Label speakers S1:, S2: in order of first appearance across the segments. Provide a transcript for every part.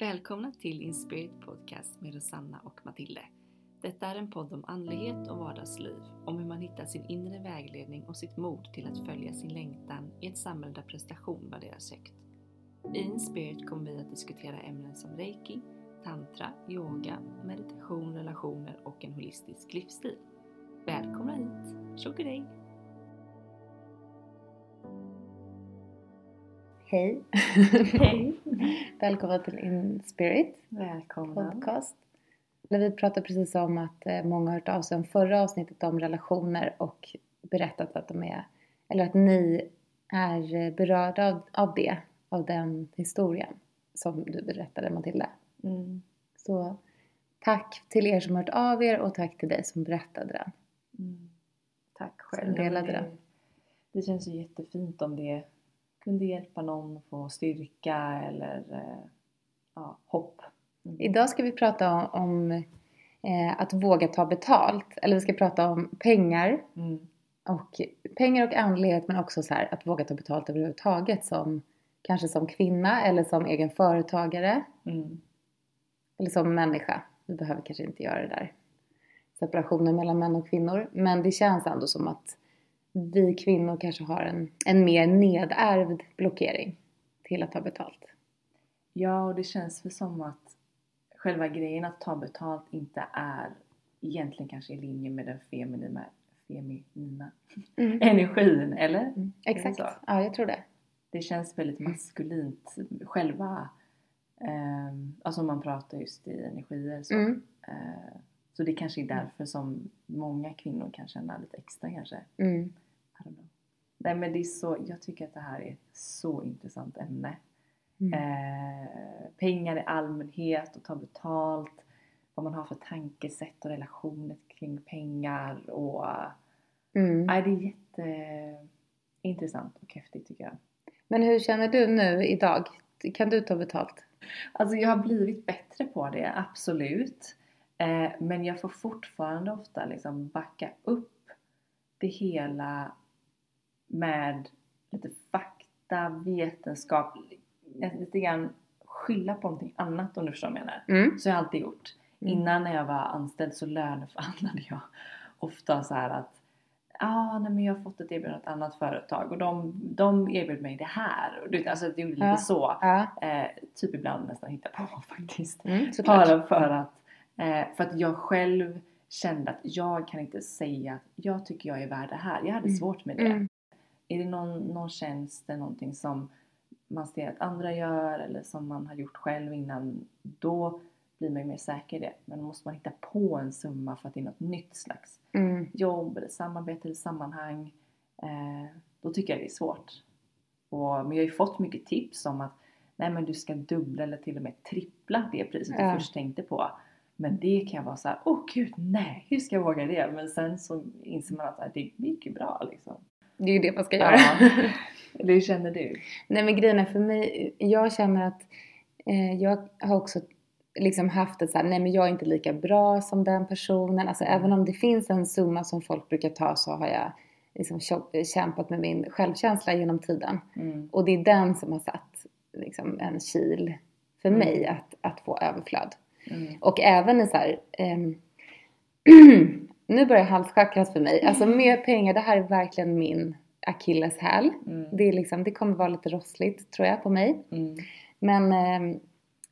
S1: Välkomna till Inspirit Podcast med Rosanna och Matilde. Detta är en podd om andlighet och vardagsliv, om hur man hittar sin inre vägledning och sitt mod till att följa sin längtan i ett samhälle där prestation värderas högt. I Inspirit kommer vi att diskutera ämnen som reiki, tantra, yoga, meditation, relationer och en holistisk livsstil. Välkomna hit! Tjockadej!
S2: Hej!
S1: Hej!
S2: Välkomna till Inspirit
S1: Välkomna!
S2: podcast. Vi pratade precis om att eh, många har hört av sig om förra avsnittet om relationer och berättat att de är, eller att ni är eh, berörda av, av det, av den historien som du berättade Matilda.
S1: Mm.
S2: Så tack till er som har hört av er och tack till dig som berättade den.
S1: Mm. Tack
S2: Som
S1: själv.
S2: delade
S1: det,
S2: det.
S1: det känns ju jättefint om det kunde hjälpa någon att få styrka eller eh, ja, hopp. Mm.
S2: Idag ska vi prata om, om eh, att våga ta betalt, eller vi ska prata om pengar
S1: Mm.
S2: och pengar och andlighet men också så här att våga ta betalt överhuvudtaget som kanske som kvinna eller som egen företagare
S1: Mm.
S2: eller som människa. Vi behöver kanske inte göra det där separationen mellan män och kvinnor men det känns ändå som att vi kvinnor kanske har en, en mer nedärvd blockering till att ta betalt.
S1: Ja, och det känns väl som att själva grejen att ta betalt inte är egentligen kanske i linje med den feminina, feminina energin, eller?
S2: Mm, Exakt, ja jag tror det.
S1: Det känns väldigt maskulint själva, eh, alltså om man pratar just i energier så.
S2: Mm,
S1: Eh, så det kanske är därför som många kvinnor kan känna lite extra kanske.
S2: mm.
S1: Nej men det är så, jag tycker att det här är ett så intressant ämne.
S2: mm.
S1: Eh, pengar i allmänhet och ta betalt. Vad man har för tankesätt och relationer kring pengar och
S2: Mm.
S1: nej, det är jätteintressant och häftigt tycker jag.
S2: Men hur känner du nu idag? Kan du ta betalt?
S1: Alltså jag har blivit bättre på det, absolut. Eh, men jag får fortfarande ofta liksom backa upp det hela med lite fakta, vetenskap, lite grann skylla på någonting annat om du förstår vad jag menar.
S2: Mm.
S1: Så har jag alltid gjort.
S2: Mm.
S1: Innan när jag var anställd så löneförhandlade jag ofta så här att ah, nej men jag har fått ett erbjudande av ett annat företag och de, de erbjöd mig det här. Och du alltså det gjorde lite
S2: Ja.
S1: så.
S2: Ja,
S1: Eh, typ ibland nästan hitta på faktiskt.
S2: mm.
S1: Bara för att, eh, för att jag själv kände att jag kan inte säga att jag tycker jag är värd det här. Jag hade
S2: Mm.
S1: svårt med det.
S2: Mm.
S1: Är det någon, någon tjänst eller någonting som man ser att andra gör eller som man har gjort själv innan, då blir man ju mer säker i det. Men då måste man hitta på en summa för att det är något nytt slags
S2: Mm.
S1: jobb eller samarbete eller sammanhang. Eh, då tycker jag det är svårt. Och, men jag har ju fått mycket tips om att nej men du ska dubbla eller till och med trippla det priset
S2: Ja.
S1: du först tänkte på. Men det kan jag vara så här, åh gud nej, hur ska jag våga det? Men sen så inser man att det gick ju bra liksom.
S2: Det är ju det man ska göra.
S1: Ja. Eller hur känner du?
S2: Nej men grejen är för mig, jag känner att eh, jag har också liksom haft ett så här, nej men jag är inte lika bra som den personen. Alltså
S1: Mm.
S2: även om det finns en summa som folk brukar ta så har jag liksom kämpat med min självkänsla genom tiden.
S1: Mm.
S2: Och det är den som har satt liksom en kil för
S1: Mm.
S2: mig att, att få överflöd.
S1: Mm.
S2: Och även i så här, ehm, nu börjar halschakrat för mig. Alltså mer pengar, det här är verkligen min akilleshäl.
S1: Mm.
S2: Det, är liksom, det kommer vara lite rossligt tror jag på mig.
S1: Mm.
S2: Men ehm,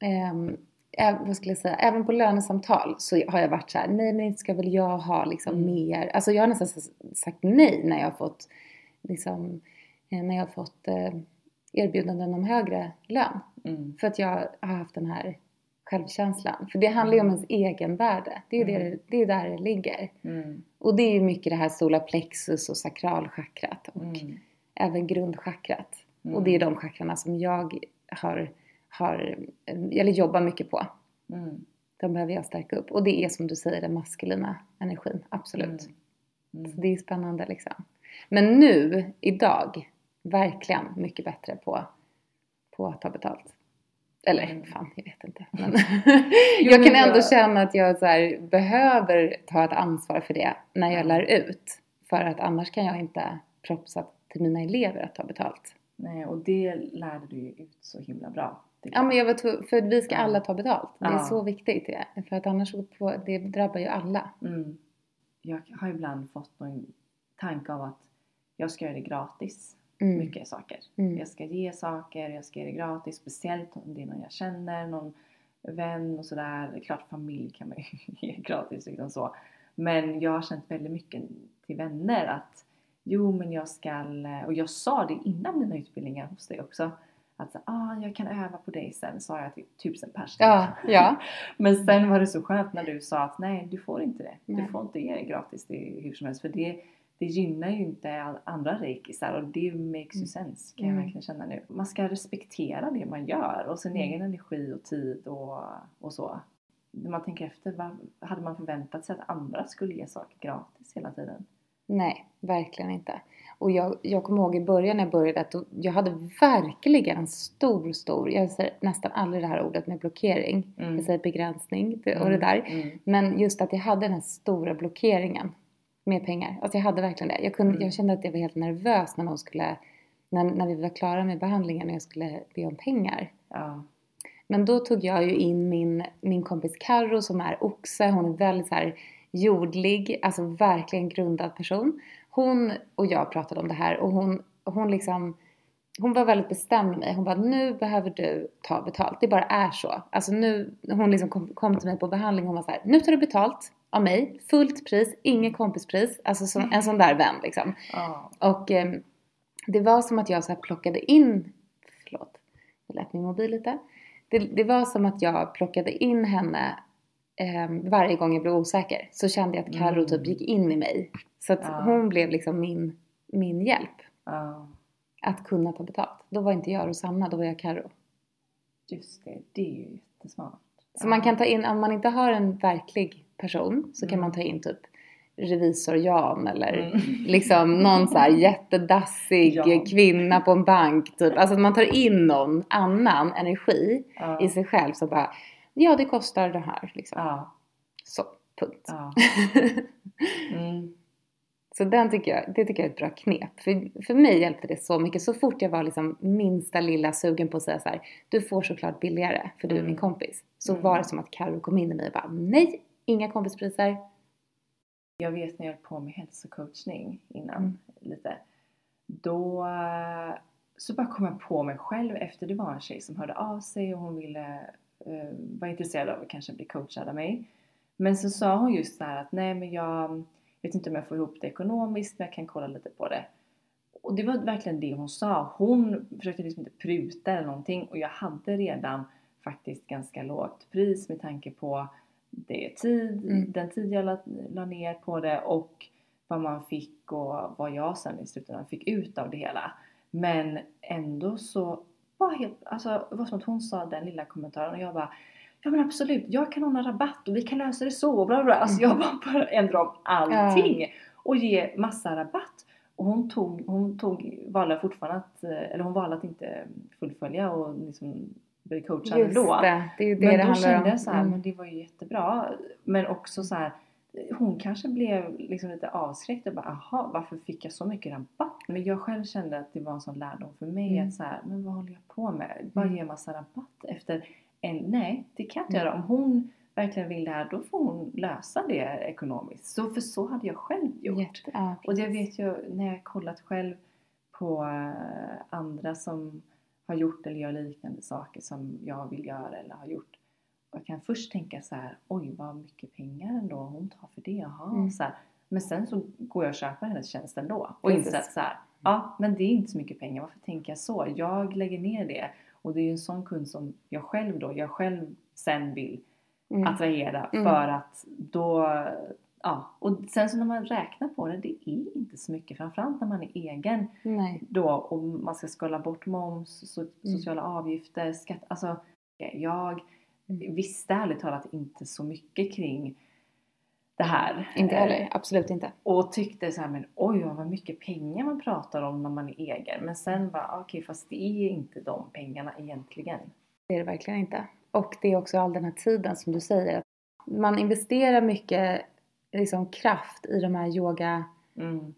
S2: ehm, ä- vad skulle jag säga, även på lönesamtal så har jag varit så här, nej men inte ska väl jag ha liksom
S1: Mm.
S2: mer. Alltså jag har nästan sagt nej när jag har fått liksom, eh, när jag har fått eh, erbjudanden om högre lön.
S1: Mm.
S2: För att jag har haft den här självkänslan. För det handlar ju om ens egenvärde. Det är
S1: Mm.
S2: det, det är där det ligger.
S1: Mm.
S2: Och det är ju mycket det här solarplexus och sakralchakrat och
S1: Mm.
S2: även grundchakrat.
S1: Mm.
S2: Och det är de chakrarna som jag har, har, eller jobbar mycket på.
S1: Mm.
S2: De behöver jag stärka upp. Och det är som du säger den maskulina energin, absolut.
S1: Mm. Mm.
S2: Så det är spännande liksom. Men nu, idag, verkligen mycket bättre på, på att ta betalt. Eller
S1: Mm.
S2: fan, jag vet inte. Men jag kan ändå känna att jag så här, behöver ta ett ansvar för det när jag lär ut. För att annars kan jag inte propsa till mina elever att ta betalt.
S1: Nej, och det lärde du ju ut så himla bra.
S2: Ja, men jag var för vi ska alla ta betalt. Det är
S1: Ja.
S2: så viktigt. Det. För att annars på, det drabbar ju alla.
S1: Mm. Jag har ibland fått någon tanke av att jag ska göra det gratis.
S2: Mm.
S1: Mycket saker.
S2: Mm.
S1: Jag ska ge saker, jag ska ge det gratis. Speciellt om det är någon jag känner, någon vän och sådär. Klart familj kan man ju ge gratis liksom så. Men jag har känt väldigt mycket till vänner att jo men jag ska, och jag sa det innan mina utbildningar hos dig också. Att så, ah, jag kan öva på dig sen, sa jag till tusen personer.
S2: Ja, ja.
S1: Men sen var det så skönt när du sa att nej, du får inte det.
S2: Nej.
S1: Du får inte ge det gratis det hur som helst. För det, det gynnar ju inte andra reikisar och det makes ju
S2: Mm.
S1: sense kan jag
S2: Mm.
S1: verkligen känna nu. Man ska respektera det man gör och sin
S2: Mm.
S1: egen energi och tid och, och så. När man tänker efter, vad, hade man förväntat sig att andra skulle ge saker gratis hela tiden?
S2: Nej, verkligen inte. Och jag, jag kommer ihåg i början när jag började att jag hade verkligen en stor, stor, jag säger nästan aldrig det här ordet med blockering.
S1: Mm.
S2: Jag säger begränsning och det där.
S1: Mm.
S2: Men just att jag hade den här stora blockeringen med pengar. Alltså jag hade verkligen det. Jag, kunde,
S1: Mm.
S2: jag kände att jag var helt nervös när någon skulle, när, när vi var klara med behandlingen och jag skulle be om pengar.
S1: Ja.
S2: Men då tog jag ju in min, min kompis Karo som är oxe. Hon är väldigt så här jordlig, alltså verkligen grundad person. Hon och jag pratade om det här och hon, hon liksom hon var väldigt bestämd med mig. Hon bara, nu behöver du ta betalt. Det bara är så. Alltså nu, hon liksom kom, kom till mig på behandling hon var så här, nu tar du betalt av mig. Fullt pris, inget kompispris. Alltså som, en sån där vän liksom.
S1: Ja.
S2: Och ehm, det var som att jag så här plockade in, förlåt, jag lät min mobil lite. Det, det var som att jag plockade in henne ehm, varje gång jag blev osäker. Så kände jag att Karo
S1: Mm.
S2: typ gick in i mig. Så att
S1: Ja.
S2: hon blev liksom min, min hjälp
S1: ja.
S2: Att kunna ta betalt. Då var inte jag Rosanna, då var jag Karo.
S1: Just det, det är ju jättesmart.
S2: Så man kan ta in, om man inte har en verklig person så kan
S1: Mm.
S2: man ta in typ revisor Jan eller
S1: Mm.
S2: liksom någon så här jättedassig
S1: Jan.
S2: kvinna på en bank typ. Alltså att man tar in någon annan energi
S1: Ja.
S2: i sig själv så bara ja det kostar det här liksom.
S1: Ja.
S2: Så, punkt.
S1: Ja. Mm.
S2: Så den tycker jag, det tycker jag är ett bra knep. För, för mig hjälpte det så mycket. Så fort jag var liksom minsta lilla sugen på att säga så här, du får såklart billigare för du är
S1: Mm.
S2: min kompis. Så
S1: Mm.
S2: var det som att Karo kom in i mig och bara nej, inga kompispriser.
S1: Jag vet när jag höll på med hälsocoachning innan
S2: Mm.
S1: lite. Då eh, så bara kom jag på mig själv efter det var en tjej som hörde av sig och hon ville eh, var intresserad av att kanske bli coachad av mig. Men så sa hon just så här att nej men jag vet inte om jag får ihop det ekonomiskt men jag kan kolla lite på det. Och det var verkligen det hon sa. Hon försökte liksom inte pruta eller någonting och jag hade redan faktiskt ganska lågt pris med tanke på det tid,
S2: Mm.
S1: den tid jag la, la ner på det och vad man fick och vad jag sen i slutändan fick ut av det hela. Men ändå så var helt, alltså det var som att hon sa den lilla kommentaren och jag bara Ja men absolut, jag kan ordna rabatt och vi kan lösa det så och bla bla. Alltså jag bara började ändra om allting och ge massa rabatt. Och hon tog, hon tog, valde fortfarande att, eh, eller hon valde att inte fullfölja och liksom bli coachad
S2: Just
S1: ändå.
S2: det, det är ju det
S1: Men
S2: det
S1: då kände
S2: om.
S1: jag så här,
S2: Mm.
S1: men det var ju jättebra. Men också så här, hon kanske blev liksom lite avskräckt och bara, aha, varför fick jag så mycket rabatt? Men jag själv kände att det var en sån lärdom för mig
S2: Mm.
S1: att så här, men vad håller jag på med? Bara
S2: Mm.
S1: ge massa rabatt efter nej det kan jag inte
S2: Mm.
S1: göra. Om hon verkligen vill det här, då får hon lösa det ekonomiskt. Så för så hade jag själv gjort.
S2: Jätte, ja,
S1: Och jag vet ju när jag kollat själv på eh, andra som har gjort eller gör liknande saker som jag vill göra eller har gjort. Och jag kan först tänka så här, oj vad mycket pengar ändå hon tar för det, jaha.
S2: Mm.
S1: Så här. Men sen så går jag och köper hennes tjänst ändå och inser att så här, ja men det är inte så mycket pengar, varför tänker jag så? Jag lägger ner det och det är ju en sån kund som jag själv då, jag själv sen vill
S2: Mm.
S1: attrahera
S2: Mm.
S1: för att då Ja, och sen så när man räknar på det, det är inte så mycket. Framförallt när man är egen
S2: Nej.
S1: då och man ska skala bort moms, so-
S2: Mm.
S1: sociala avgifter, skatt. Alltså, jag
S2: Mm.
S1: visste ärligt talat inte så mycket kring det här.
S2: Inte
S1: Eh,
S2: heller, absolut inte.
S1: Och tyckte så här, men oj vad mycket pengar man pratar om när man är egen. Men sen bara, okej fast det är inte de pengarna egentligen.
S2: Det är det verkligen inte. Och det är också all den här tiden som du säger. att Man investerar mycket liksom, kraft i de här yoga
S1: Mm.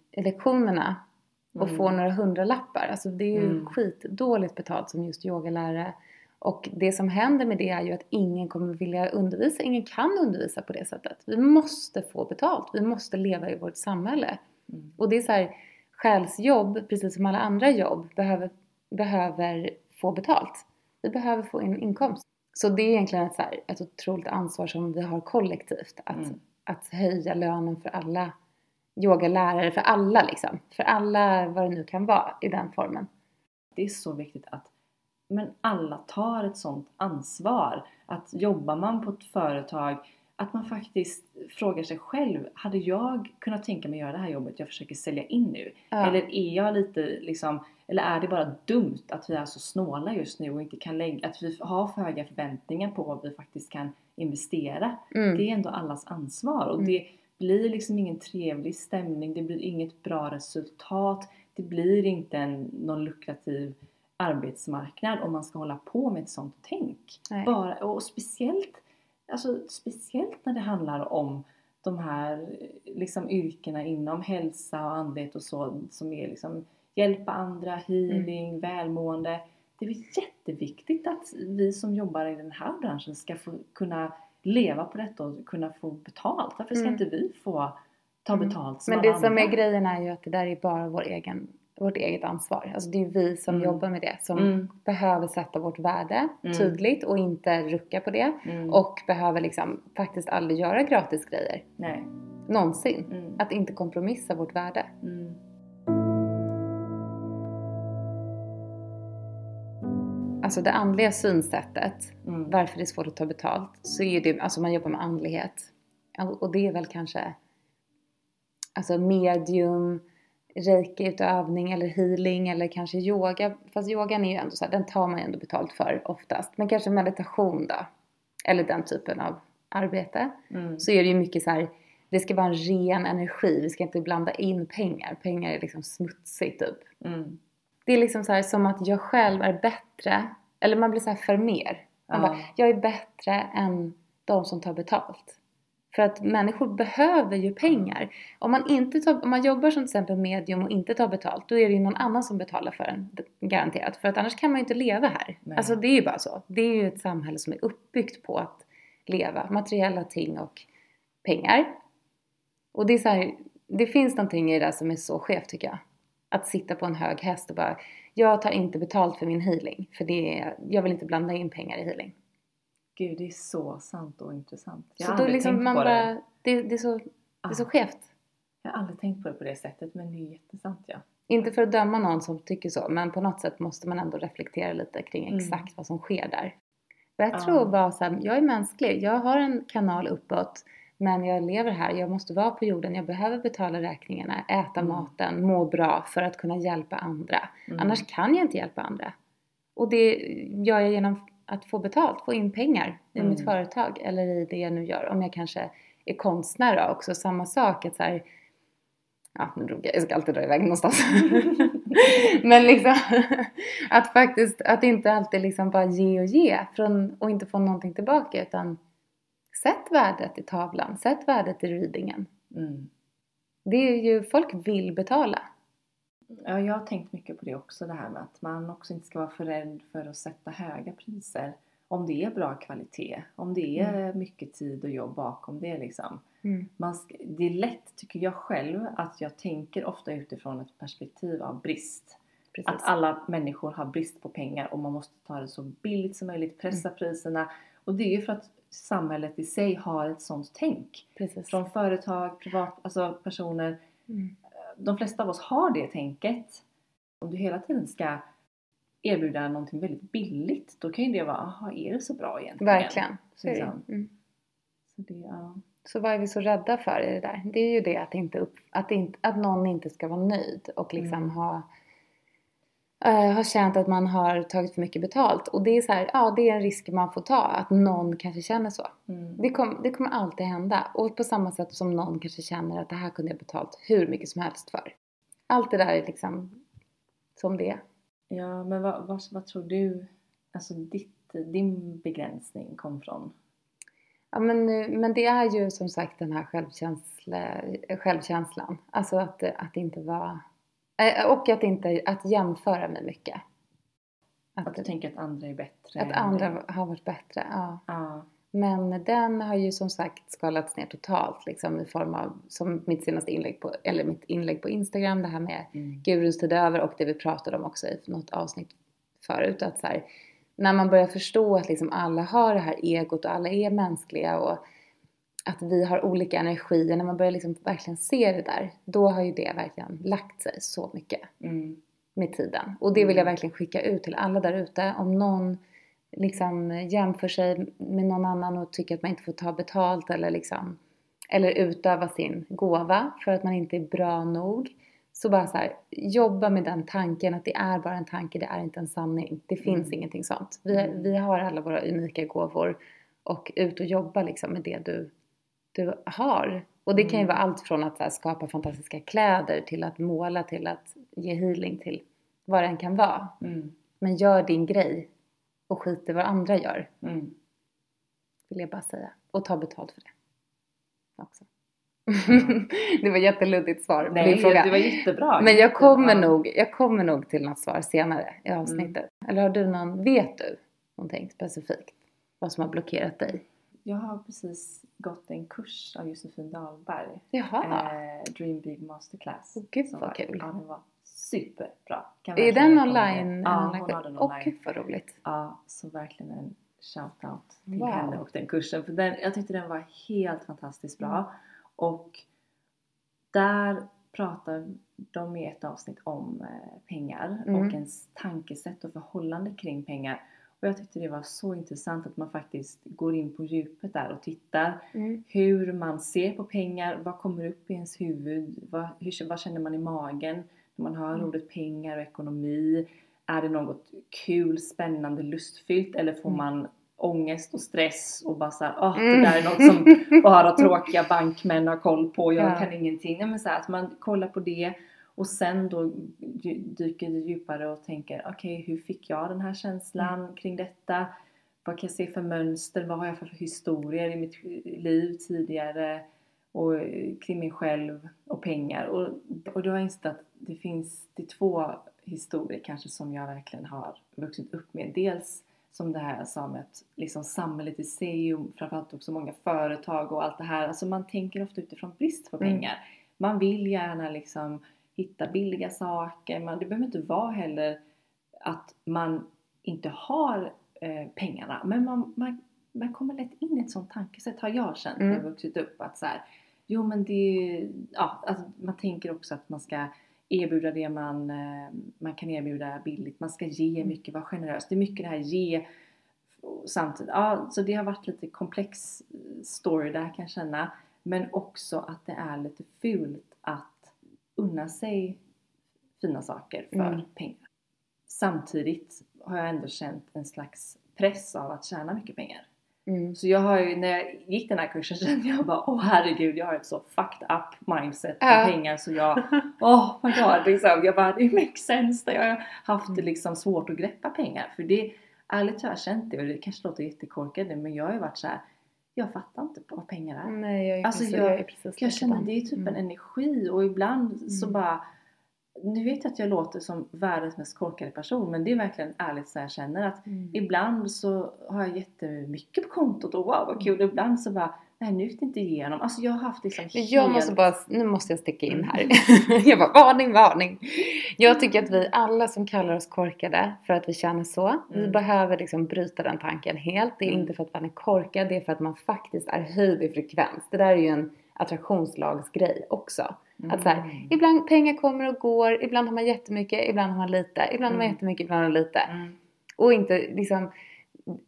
S2: och
S1: Mm.
S2: får några hundralappar. Alltså det är ju
S1: Mm.
S2: skitdåligt betalt som just yogalärare. Och det som händer med det är ju att ingen kommer vilja undervisa, ingen kan undervisa på det sättet. Vi måste få betalt, vi måste leva i vårt samhälle.
S1: Mm.
S2: Och det är så här, själsjobb, precis som alla andra jobb, behöver, behöver få betalt. Vi behöver få in inkomst. Så det är egentligen ett, så här, ett otroligt ansvar som vi har kollektivt. Att,
S1: Mm.
S2: att höja lönen för alla yogalärare, för alla liksom. För alla, vad det nu kan vara i den formen.
S1: Det är så viktigt att men alla tar ett sånt ansvar. Att jobbar man på ett företag, att man faktiskt frågar sig själv, hade jag kunnat tänka mig att göra det här jobbet jag försöker sälja in nu?
S2: Ja.
S1: Eller är jag lite liksom, eller är det bara dumt att vi är så snåla just nu och inte kan lägga, att vi har för höga förväntningar på vad vi faktiskt kan investera?
S2: Mm.
S1: Det är ändå allas ansvar och
S2: Mm.
S1: det blir liksom ingen trevlig stämning, det blir inget bra resultat, det blir inte en, någon lukrativ arbetsmarknad om man ska hålla på med ett sånt tänk.
S2: Nej.
S1: Bara, och speciellt, alltså, speciellt när det handlar om de här liksom, yrkena inom hälsa och andlighet och så som är liksom hjälpa andra, healing,
S2: Mm.
S1: välmående. Det är jätteviktigt att vi som jobbar i den här branschen ska få kunna leva på detta och kunna få betalt. Varför ska
S2: Mm.
S1: inte vi få ta
S2: Mm.
S1: betalt som
S2: Men det som
S1: andra?
S2: är grejen är ju att det där är bara vår egen, vårt eget ansvar. Alltså det är vi som
S1: Mm.
S2: jobbar med det som
S1: Mm.
S2: behöver sätta vårt värde
S1: Mm.
S2: tydligt och inte rucka på det.
S1: Mm.
S2: Och behöver liksom faktiskt aldrig göra gratis grejer.
S1: Nej.
S2: Någonsin.
S1: Mm.
S2: Att inte kompromissa vårt värde.
S1: Mm.
S2: Alltså det andliga synsättet, varför det är svårt att ta betalt, så är det, alltså man jobbar med andlighet. Och det är väl kanske alltså medium, reiki-utövning eller healing eller kanske yoga. Fast yogan är ju ändå så här, den tar man ju ändå betalt för oftast. Men kanske meditation då. Eller den typen av arbete.
S1: Mm.
S2: Så är det ju mycket så här, det ska vara en ren energi. Vi ska inte blanda in pengar. Pengar är liksom smutsigt typ.
S1: Mm.
S2: Det är liksom så här som att jag själv är bättre. Eller man blir så här för mer. Man
S1: Ja.
S2: bara, jag är bättre än de som tar betalt. För att människor behöver ju pengar. Om man, inte tar, om man jobbar som till exempel medium och inte tar betalt, då är det ju någon annan som betalar för en. Garanterat. För att annars kan man ju inte leva här.
S1: Nej.
S2: Alltså det är ju bara så. Det är ju ett samhälle som är uppbyggt på att leva. Materiella ting och pengar. Och det är så här, det finns någonting i det där som är så skevt tycker jag. Att sitta på en hög häst och bara, jag tar inte betalt för min healing. För det är, jag vill inte blanda in pengar i healing.
S1: Gud, det är så sant och intressant. Jag
S2: så
S1: har
S2: då
S1: aldrig
S2: liksom
S1: tänkt
S2: man
S1: på
S2: bara,
S1: det.
S2: det, det, är så, det är så
S1: Ah,
S2: skevt.
S1: Jag har aldrig tänkt på det på det sättet, men det är jättesant ja.
S2: Inte för att döma någon som tycker så, men på något sätt måste man ändå reflektera lite kring
S1: Mm.
S2: exakt vad som sker där. Och jag
S1: Ja.
S2: tror bara så här, jag är mänsklig, jag har en kanal uppåt, men jag lever här, jag måste vara på jorden, jag behöver betala räkningarna, äta
S1: Mm.
S2: maten, må bra för att kunna hjälpa andra.
S1: Mm.
S2: Annars kan jag inte hjälpa andra. Och det gör jag genom att få betalt, få in pengar i
S1: Mm.
S2: mitt företag eller i det jag nu gör. Om jag kanske är konstnär då, också samma sak. Att så här, ja, nu drog jag, jag ska alltid dra iväg någonstans. Men liksom att faktiskt, att inte alltid liksom bara ge och ge från, och inte få någonting tillbaka utan sätt värdet i tavlan, sätt värdet i readingen.
S1: Mm.
S2: Det är ju, folk vill betala.
S1: Ja, jag har tänkt mycket på det också, det här med att man också inte ska vara för rädd för att sätta höga priser. Om det är bra kvalitet, om det är mycket tid och jobb bakom det liksom.
S2: Mm.
S1: Man det är lätt, tycker jag själv, att jag tänker ofta utifrån ett perspektiv av brist.
S2: Precis.
S1: Att alla människor har brist på pengar och man måste ta det så billigt som möjligt, pressa priserna. Och det är ju för att samhället i sig har ett sånt tänk.
S2: Precis.
S1: Från företag, privat, alltså personer.
S2: Mm.
S1: De flesta av oss har det tänket. Om du hela tiden ska erbjuda någonting väldigt billigt, då kan ju det vara, aha, är det så bra egentligen?
S2: Verkligen. Så, är det.
S1: Liksom.
S2: Mm.
S1: Så det, ja.
S2: så vad är vi så rädda för i det där? Det är ju det att, inte upp, att, inte, att någon inte ska vara nöjd och liksom
S1: Mm.
S2: ha eh, har känt att man har tagit för mycket betalt. Och det är så här, ja det är en risk man får ta, att någon kanske känner så.
S1: Mm.
S2: Det, kom, det kommer alltid hända. Och på samma sätt som någon kanske känner att det här kunde jag betalt hur mycket som helst för. Allt det där är liksom som det är.
S1: Ja, men vad, vad, vad tror du, alltså ditt, din begränsning kom från?
S2: Ja men, men det är ju som sagt den här självkänsla, självkänslan. Alltså att, att inte vara Och att inte att jämföra mig mycket.
S1: Att du tänker att andra är bättre?
S2: att andra
S1: dig.
S2: har varit bättre, ja.
S1: Ja.
S2: Men den har ju som sagt skalats ner totalt liksom i form av, som mitt senaste inlägg på, eller mitt inlägg på Instagram, det här med
S1: Mm.
S2: Gurus tid över och det vi pratade om också i något avsnitt förut. Att så här, när man börjar förstå att liksom alla har det här egot och alla är mänskliga och att vi har olika energier, när man börjar liksom verkligen se det där, då har ju det verkligen lagt sig så mycket
S1: Mm.
S2: med tiden. Och det vill jag
S1: Mm.
S2: verkligen skicka ut till alla där ute. Om någon liksom jämför sig med någon annan och tycker att man inte får ta betalt eller liksom eller utöva sin gåva för att man inte är bra nog. Så bara så här, jobba med den tanken att det är bara en tanke, det är inte en sanning. Det finns
S1: Mm.
S2: ingenting sånt. Vi,
S1: Mm.
S2: vi har alla våra unika gåvor och ut och jobba liksom med det du, du har. Och det kan ju
S1: Mm.
S2: vara allt från att här, skapa fantastiska kläder till att måla till att ge healing till vad det än kan vara.
S1: Mm.
S2: Men gör din grej och skit i vad andra gör,
S1: Mm.
S2: vill jag bara säga. Och ta betalt för det. Också. det var jätteluddigt svar på
S1: Nej,
S2: din fråga.
S1: det var jättebra.
S2: Men jag kommer,
S1: Jättebra.
S2: nog, jag kommer nog till något svar senare i avsnittet. Eller har du någon, vet du någonting specifikt? Vad som har blockerat dig?
S1: Jag har precis gått en kurs av Josefin Dahlberg.
S2: Jaha.
S1: Eh, Dream Big Masterclass.
S2: Åh, gud, vad
S1: var-
S2: kul.
S1: Ja, den var superbra. Kan
S2: är den online?
S1: Ja, hon har den
S2: Åh
S1: online.
S2: gud vad roligt.
S1: Ja, så verkligen en shout-out till
S2: Wow.
S1: henne och den kursen. För den, jag tyckte den var helt fantastiskt bra.
S2: Mm.
S1: Och där pratar de i ett avsnitt om eh, pengar
S2: Mm.
S1: och ens tankesätt och förhållande kring pengar. Och jag tyckte det var så intressant att man faktiskt går in på djupet där och tittar
S2: Mm.
S1: hur man ser på pengar, vad kommer upp i ens huvud, vad, hur, vad känner man i magen när man hör
S2: Mm.
S1: ordet pengar och ekonomi. Är det något kul, spännande, lustfyllt eller får
S2: Mm.
S1: man ångest och stress och bara såhär, åh
S2: Mm.
S1: det där är något som bara tråkiga bankmän har koll på, jag
S2: Ja.
S1: kan ingenting. Nej, men så här, att man kollar på det och sen då dy- dyker det djupare och tänker okej hur fick jag den här känslan
S2: Mm.
S1: kring detta? Vad kan jag se för mönster? Vad har jag för historier i mitt liv tidigare? Och eh, kring mig själv och pengar. Och, och då har jag insett att det finns det är två historier kanske som jag verkligen har vuxit upp med. Dels som det här jag sa med att liksom samhället i sig och framförallt också många företag och allt det här. Alltså man tänker ofta utifrån brist på
S2: Mm.
S1: pengar. Man vill gärna liksom hitta billiga saker. Man, det behöver inte vara heller att man inte har eh, pengarna. Men man, man, man kommer lätt in i ett sånt tankesätt har jag känt när jag
S2: Mm.
S1: vuxit upp. Att så här, jo men det, ja, alltså man tänker också att man ska erbjuda det man, eh, man kan erbjuda billigt. Man ska ge
S2: Mm.
S1: mycket, vara generös. Det är mycket det här ge samtidigt. Ja, så det har varit lite komplex eh, story där kan jag känna. Men också att det är lite fult att unna sig fina saker för
S2: Mm.
S1: pengar. Samtidigt har jag ändå känt en slags press av att tjäna mycket pengar.
S2: Mm.
S1: Så jag har ju, när jag gick den här kursen kände jag bara åh herregud jag har ett så fucked up mindset på
S2: Ja.
S1: pengar så jag åh my god liksom. Jag bara det makes sense där jag har haft det liksom svårt att greppa pengar. För det, ärligt har jag känt det och det kanske låter jättekorkat nu men jag har ju varit så här. Jag fattar inte vad pengar är.
S2: Nej, jag är
S1: Alltså,
S2: precis,
S1: jag-
S2: jag är precis
S1: Jag känner det är typ en
S2: Mm.
S1: energi och ibland så
S2: Mm.
S1: bara Nu vet jag att jag låter som världens mest korkade person men det är verkligen ärligt så jag känner att
S2: Mm.
S1: Ibland så har jag jättemycket på kontot och wow vad kul. Ibland så bara nej nu gick det inte igenom. Alltså jag har haft liksom
S2: Men Jag
S1: helt-
S2: måste bara, nu måste jag sticka in
S1: Mm.
S2: här. jag bara, varning, varning. Jag tycker att vi alla som kallar oss korkade för att vi känner så, vi
S1: Mm.
S2: behöver liksom bryta den tanken helt. Det är
S1: Mm.
S2: inte för att man är korkad, det är för att man faktiskt är höjd i frekvens. Det där är ju en attraktionslagsgrej också. Att så här,
S1: Mm.
S2: ibland pengar kommer och går, ibland har man jättemycket, ibland har man lite, ibland har man
S1: Mm.
S2: jättemycket, ibland har man lite.
S1: Mm.
S2: Och inte liksom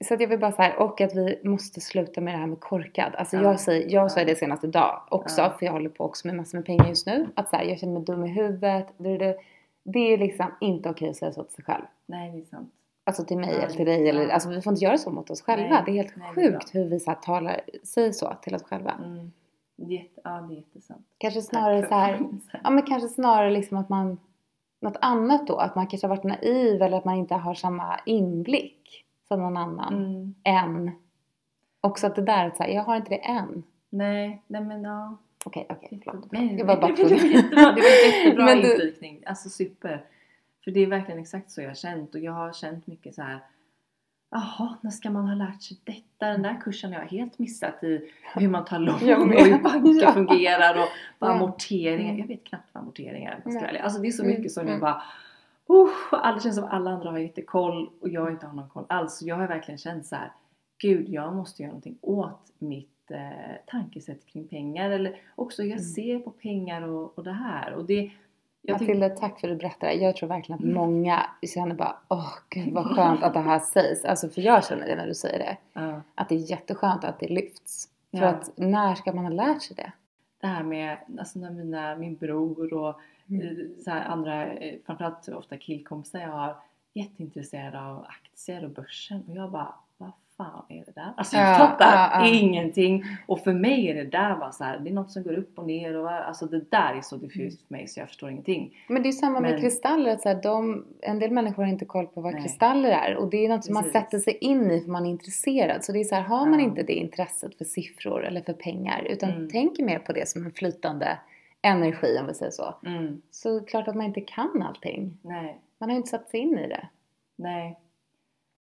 S2: så att jag vill bara så här, och att vi måste sluta med det här med korkad. Alltså
S1: Ja.
S2: jag säger, jag sa
S1: Ja.
S2: det senast idag också,
S1: Ja.
S2: för jag håller på också med massor med pengar just nu. Att så här, jag känner mig dum i huvudet. Det, det, det är liksom inte okej att säga så till sig själv.
S1: Nej det är sant.
S2: Alltså till mig eller till dig. Eller, alltså vi får inte göra så mot oss själva.
S1: Nej,
S2: det är helt
S1: nej, det är
S2: sjukt hur vi så här, talar, säger så till oss själva.
S1: Mm. Jätte, ja det är jättesant.
S2: Kanske snarare så här, ja men kanske snarare liksom att man, något annat då. Att man kanske har varit naiv eller att man inte har samma inblick som någon annan.
S1: Mm.
S2: än. Också att det där att så här, jag har inte det än.
S1: Nej, nej men ja.
S2: Okej, okej. förlåt.
S1: Nej,
S2: Jag var bara
S1: det, var jättebra, det var jättebra
S2: Men du-
S1: inflikning. Alltså super. För det är verkligen exakt så jag har känt och jag har känt mycket så här. Jaha, när ska man ha lärt sig detta? Den där kursen har jag helt missat i hur man tar lån
S2: Jag
S1: och hur banker
S2: Ja.
S1: fungerar och vad amorteringar.
S2: Mm.
S1: Jag vet knappt vad amorteringar är. jag. Alltså det är så
S2: Mm,
S1: mycket som
S2: mm.
S1: jag bara uh, alla känns som alla andra har jättekoll och jag inte har någon koll alls. Så jag har verkligen känt så här. Gud, jag måste göra någonting åt mitt eh, tankesätt kring pengar. Eller också hur jag
S2: Mm.
S1: ser på pengar och, och det här. Och det, jag
S2: Matilda, tack för att du berättade. Jag tror verkligen att
S1: Mm.
S2: många känner bara åh gud vad skönt att det här sägs. Alltså för jag känner det när du säger det.
S1: ja,
S2: Att det är jätteskönt att det lyfts. För
S1: Ja.
S2: att när ska man ha lärt sig det?
S1: det här med alltså när mina, min bror och
S2: Mm.
S1: så här andra, eh, framförallt ofta killkompisar jag har, jätteintresserade av aktier och börsen och jag bara vad fan är det där? Alltså jag
S2: Ja,
S1: fattar
S2: ja, ja.
S1: ingenting och för mig är det där bara så här, det är något som går upp och ner och alltså det där är så diffust för mig så jag förstår ingenting.
S2: Men det är samma med
S1: Men-
S2: kristaller. Att så här, de, en del människor har inte koll på vad
S1: Nej.
S2: kristaller är. Och det är något som man sätter sig in i för man är intresserad. Så det är så här, har man inte det intresset för siffror eller för pengar. Utan
S1: Mm.
S2: tänker mer på det som en flytande energi om vi säger så.
S1: Mm,
S2: Så klart att man inte kan allting.
S1: nej.
S2: Man har ju inte satt sig in i det.
S1: Nej.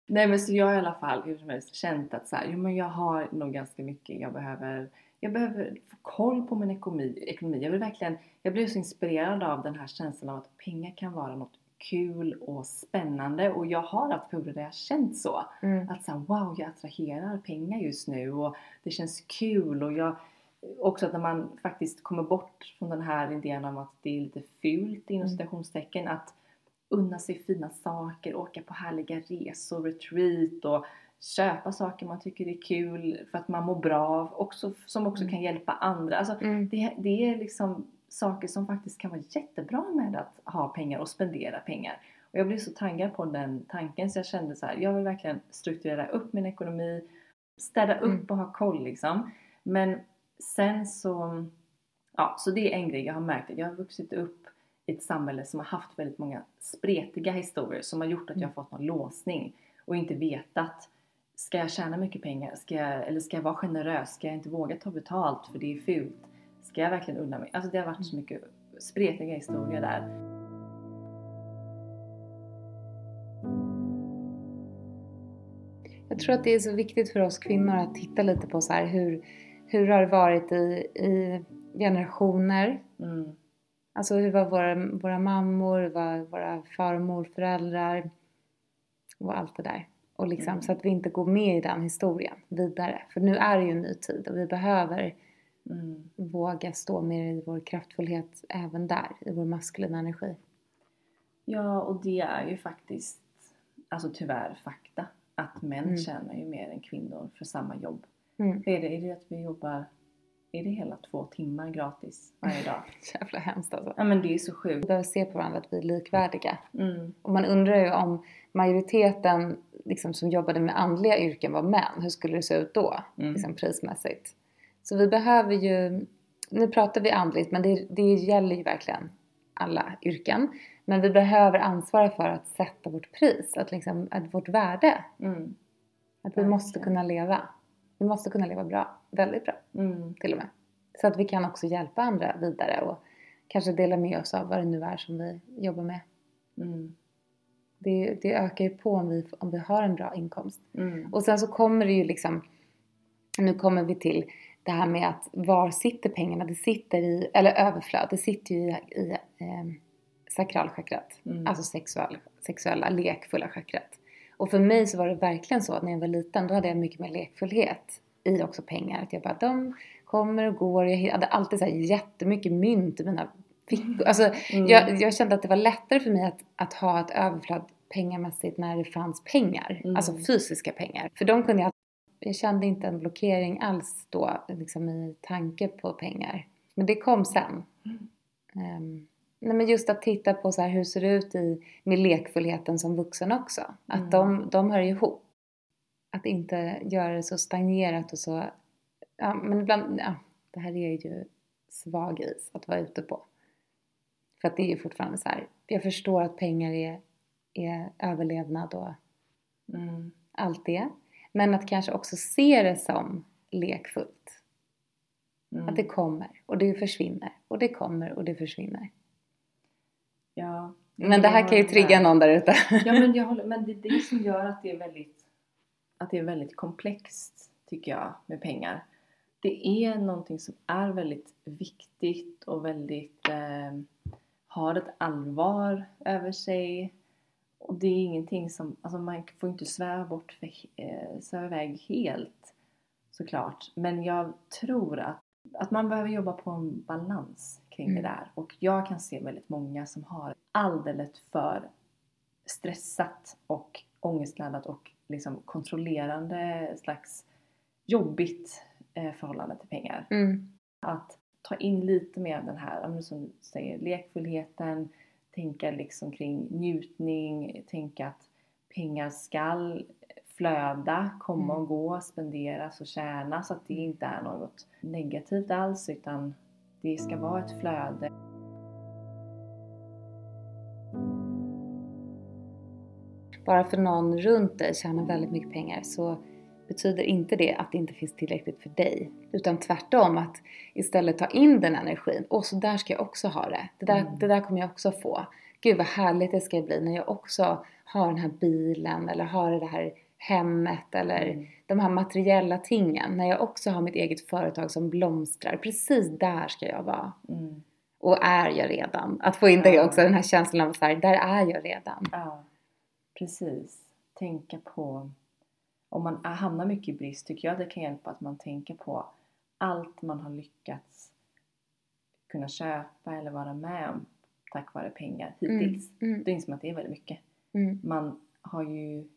S1: Nej men så jag har i alla fall hur som helst känt att så här, jo men jag har nog ganska mycket jag behöver jag behöver få koll på min ekonomi. ekonomi. Jag vill verkligen, jag blev så inspirerad av den här känslan av att pengar kan vara något kul och spännande och jag har haft perioder där jag känt så.
S2: Mm.
S1: Att så här, wow, jag attraherar pengar just nu och det känns kul och jag också att när man faktiskt kommer bort från den här idén om att det är lite fult inom
S2: Mm.
S1: citationstecken att unna sig fina saker, åka på härliga resor, retreat och köpa saker man tycker är kul för att man mår bra av, också, som också
S2: Mm.
S1: kan hjälpa andra. Alltså,
S2: Mm.
S1: det, det är liksom saker som faktiskt kan vara jättebra med att ha pengar och spendera pengar. Och jag blev så taggad på den tanken så jag kände så här, jag vill verkligen strukturera upp min ekonomi, städa upp
S2: Mm.
S1: och ha koll liksom. Men sen så, ja, så det är en grej jag har märkt jag har vuxit upp i ett samhälle som har haft väldigt många spretiga historier som har gjort att jag har fått någon låsning och inte vetat Ska jag tjäna mycket pengar? Ska jag, eller ska jag vara generös? Ska jag inte våga ta betalt för det är fult? Ska jag verkligen unna mig? Alltså det har varit så mycket spretiga historier där.
S2: Jag tror att det är så viktigt för oss kvinnor att titta lite på så här hur, hur har det varit i, i generationer?
S1: Mm.
S2: Alltså hur var våra, våra mammor, hur var våra far och morföräldrar och allt det där. Och liksom,
S1: Mm.
S2: Så att vi inte går med i den historien vidare. För nu är det ju en ny tid och vi behöver
S1: Mm.
S2: våga stå mer i vår kraftfullhet även där, i vår maskulina energi.
S1: Ja, och det är ju faktiskt, alltså tyvärr fakta, att män
S2: Mm.
S1: tjänar ju mer än kvinnor för samma jobb.
S2: Mm.
S1: Är det, är det att vi jobbar, är det hela två timmar gratis varje dag?
S2: Jävla hemskt alltså.
S1: Ja men det är så
S2: Vi
S1: sjukt.
S2: behöver se på varandra att vi är likvärdiga.
S1: Mm.
S2: Och man undrar ju om majoriteten liksom, som jobbade med andliga yrken var män, hur skulle det se ut då?
S1: Mm.
S2: Liksom prismässigt. Så vi behöver ju, nu pratar vi andligt men det, det gäller ju verkligen alla yrken. Men vi behöver ansvara för att sätta vårt pris, att liksom, att vårt värde.
S1: Mm.
S2: Att vi måste kunna leva. Vi måste kunna leva bra, väldigt bra
S1: Mm.
S2: till och med. Så att vi kan också hjälpa andra vidare och kanske dela med oss av vad det nu är som vi jobbar med.
S1: Mm.
S2: Det, det ökar ju på om vi, om vi har en bra inkomst.
S1: Mm.
S2: Och sen så kommer det ju liksom, nu kommer vi till det här med att var sitter pengarna? Det sitter i, eller överflöd, det sitter ju i, i eh, sakralchakrat.
S1: Mm.
S2: Alltså sexuell, sexuella, lekfulla chakrat. Och för mig så var det verkligen så att när jag var liten då hade jag mycket mer lekfullhet i också pengar. Att jag bara, de kommer och går. Jag hade alltid så här jättemycket mynt i mina fickor. Alltså
S1: Mm.
S2: jag, jag kände att det var lättare för mig att, att ha ett överflöd pengamässigt när det fanns pengar.
S1: Mm.
S2: Alltså fysiska pengar. För de kunde jag jag kände inte en blockering alls då, liksom i tanke på pengar. Men det kom sen.
S1: Mm.
S2: Ehm, nej men just att titta på så här, hur ser det ut i, med lekfullheten som vuxen också. Att
S1: Mm.
S2: de, de hör ihop. Att inte göra det så stagnerat och så... Ja, men ibland... Ja, det här är ju svag is att vara ute på. För att det är ju fortfarande så här. Jag förstår att pengar är, är överlevnad och
S1: Mm.
S2: allt det. Men att kanske också se det som lekfullt. Att det kommer och det försvinner och det kommer och det försvinner.
S1: Ja.
S2: Men det här kan ju trigga någon där ute.
S1: Ja men jag håller, men det är det som gör att det är väldigt att det är väldigt komplext tycker jag med pengar. Det är någonting som är väldigt viktigt och väldigt eh, har ett allvar över sig. Och det är ingenting som, alltså man får inte sväva bort för, eh, sväva iväg helt såklart. Men jag tror att, att man behöver jobba på en balans kring
S2: Mm.
S1: det där. Och jag kan se väldigt många som har alldeles för stressat och ångestladdat och liksom kontrollerande slags jobbigt eh, förhållande till pengar.
S2: Mm.
S1: Att ta in lite mer av den här, som du säger, lekfullheten, tänka liksom kring njutning, tänka att pengar skall flöda, komma och gå, spenderas och tjänas. Så att det inte är något negativt alls utan det ska vara ett flöde.
S2: Bara för någon runt dig tjänar väldigt mycket pengar så betyder inte det att det inte finns tillräckligt för dig. Utan tvärtom att istället ta in den energin. Och så där ska jag också ha det. Det där,
S1: Mm.
S2: det där kommer jag också få. Gud vad härligt det ska bli när jag också har den här bilen eller har det här hemmet eller
S1: Mm.
S2: de här materiella tingen. När jag också har mitt eget företag som blomstrar. Precis där ska jag vara.
S1: Mm.
S2: Och är jag redan. Att få in det
S1: Ja.
S2: också, den här känslan av så här, där är jag redan.
S1: Ja, precis. Tänka på, om man hamnar mycket i brist tycker jag det kan hjälpa att man tänker på allt man har lyckats kunna köpa eller vara med om tack vare pengar hittills.
S2: Mm.
S1: Det inser man att det är väldigt mycket.
S2: Mm.
S1: Man har ju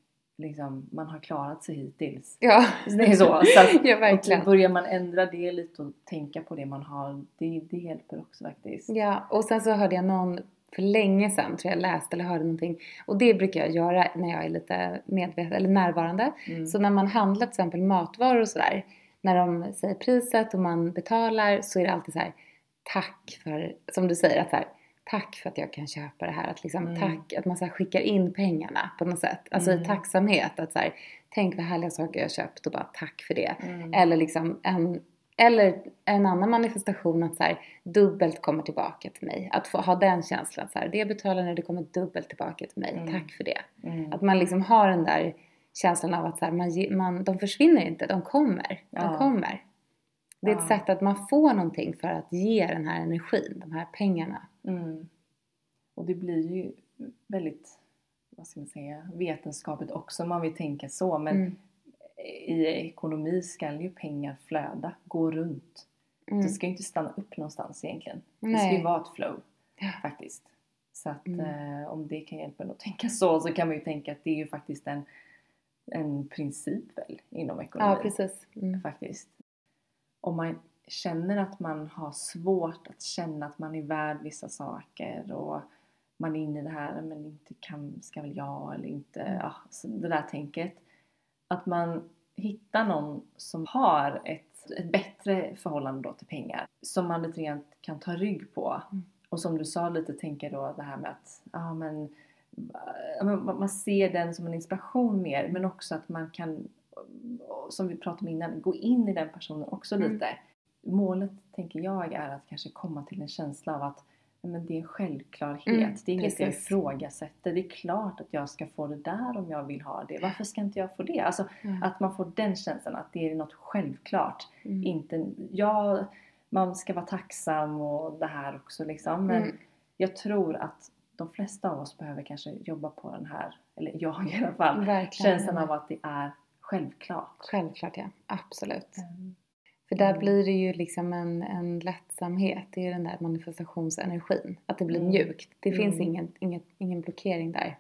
S1: liksom, man har klarat sig hittills.
S2: Ja,
S1: Det är så. så att,
S2: ja verkligen.
S1: börjar man ändra det lite och tänka på det man har, det, det hjälper också faktiskt.
S2: Ja, och sen så hörde jag någon för länge sedan, tror jag läste eller hörde någonting. Och det brukar jag göra när jag är lite medveten eller närvarande.
S1: Mm.
S2: Så när man handlar till exempel matvaror och sådär. När de säger priset och man betalar så är det alltid så här tack för, som du säger, att så här, tack för att jag kan köpa det här. Att liksom
S1: Mm.
S2: tack, att man så skickar in pengarna på något sätt. Alltså
S1: Mm.
S2: i tacksamhet. Att så här, tänk vad härliga saker jag köpt och bara tack för det.
S1: Mm.
S2: Eller liksom en, eller en annan manifestation att så här, dubbelt kommer tillbaka till mig. Att få ha den känslan så här, det jag betalar nu det kommer dubbelt tillbaka till mig.
S1: Mm.
S2: Tack för det.
S1: Mm.
S2: Att man liksom har den där känslan av att så här, man, man, de försvinner inte, de kommer. De
S1: Ja.
S2: kommer. Det är ett sätt att man får någonting för att ge den här energin, de här pengarna.
S1: Mm. Och det blir ju väldigt, vad ska man säga, vetenskapligt också om man vill tänka så. Men
S2: Mm.
S1: i ekonomi ska ju pengar flöda, gå runt.
S2: Mm.
S1: Det ska ju inte stanna upp någonstans egentligen. Det ska ju
S2: Nej.
S1: vara ett flow faktiskt. Så att
S2: Mm.
S1: eh, om det kan hjälpa en att tänka så så kan man ju tänka att det är ju faktiskt en, en princip väl inom ekonomi.
S2: Ja, precis. Mm.
S1: faktiskt. Om man känner att man har svårt att känna att man är värd vissa saker och man är inne i det här, men inte kan, ska väl jag eller inte,
S2: Mm.
S1: ja, det där tänket. Att man hittar någon som har ett, ett bättre förhållande då till pengar som man lite grann kan ta rygg på.
S2: Mm.
S1: Och som du sa lite, tänker då det här med att ja, men, man ser den som en inspiration mer men också att man kan som vi pratade om innan, gå in i den personen också
S2: Mm.
S1: lite. Målet, tänker jag, är att kanske komma till en känsla av att men det är en självklarhet.
S2: Mm,
S1: det är inget jag ifrågasätter. Det är klart att jag ska få det där om jag vill ha det. Varför ska inte jag få det? Alltså
S2: Ja.
S1: att man får den känslan att det är något självklart.
S2: Mm.
S1: Inte, ja, man ska vara tacksam och det här också liksom. Men
S2: Mm.
S1: jag tror att de flesta av oss behöver kanske jobba på den här, eller jag i alla fall,
S2: Verkligen.
S1: känslan av att det är självklart.
S2: Självklart ja, absolut.
S1: Mm.
S2: För där
S1: Mm.
S2: blir det ju liksom en, en lättsamhet, det är ju den där manifestationsenergin. Att det blir
S1: Mm.
S2: mjukt. Det
S1: Mm.
S2: finns ingen, ingen, ingen blockering där.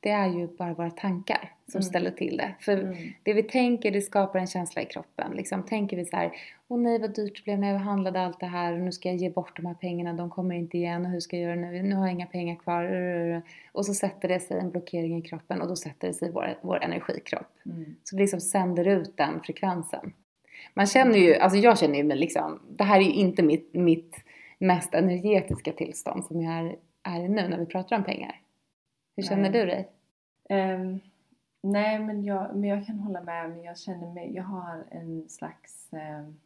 S2: Det är ju bara våra tankar som
S1: Mm.
S2: ställer till det. För
S1: Mm.
S2: det vi tänker, det skapar en känsla i kroppen. Liksom, tänker vi så här, åh nej vad dyrt det blev när jag handlade allt det här och nu ska jag ge bort de här pengarna, de kommer inte igen och hur ska jag göra nu? Nu har jag inga pengar kvar. Och så sätter det sig en blockering i kroppen och då sätter det sig i vår, vår energikropp.
S1: Mm.
S2: Så vi liksom sänder ut den frekvensen. Man känner ju, alltså jag känner ju mig liksom, det här är ju inte mitt, mitt mest energetiska tillstånd som jag är, är nu när vi pratar om pengar. Hur känner
S1: Nej.
S2: du dig?
S1: Ehm, nej, men jag, men jag kan hålla med. Men jag känner mig, jag har en slags... ehm,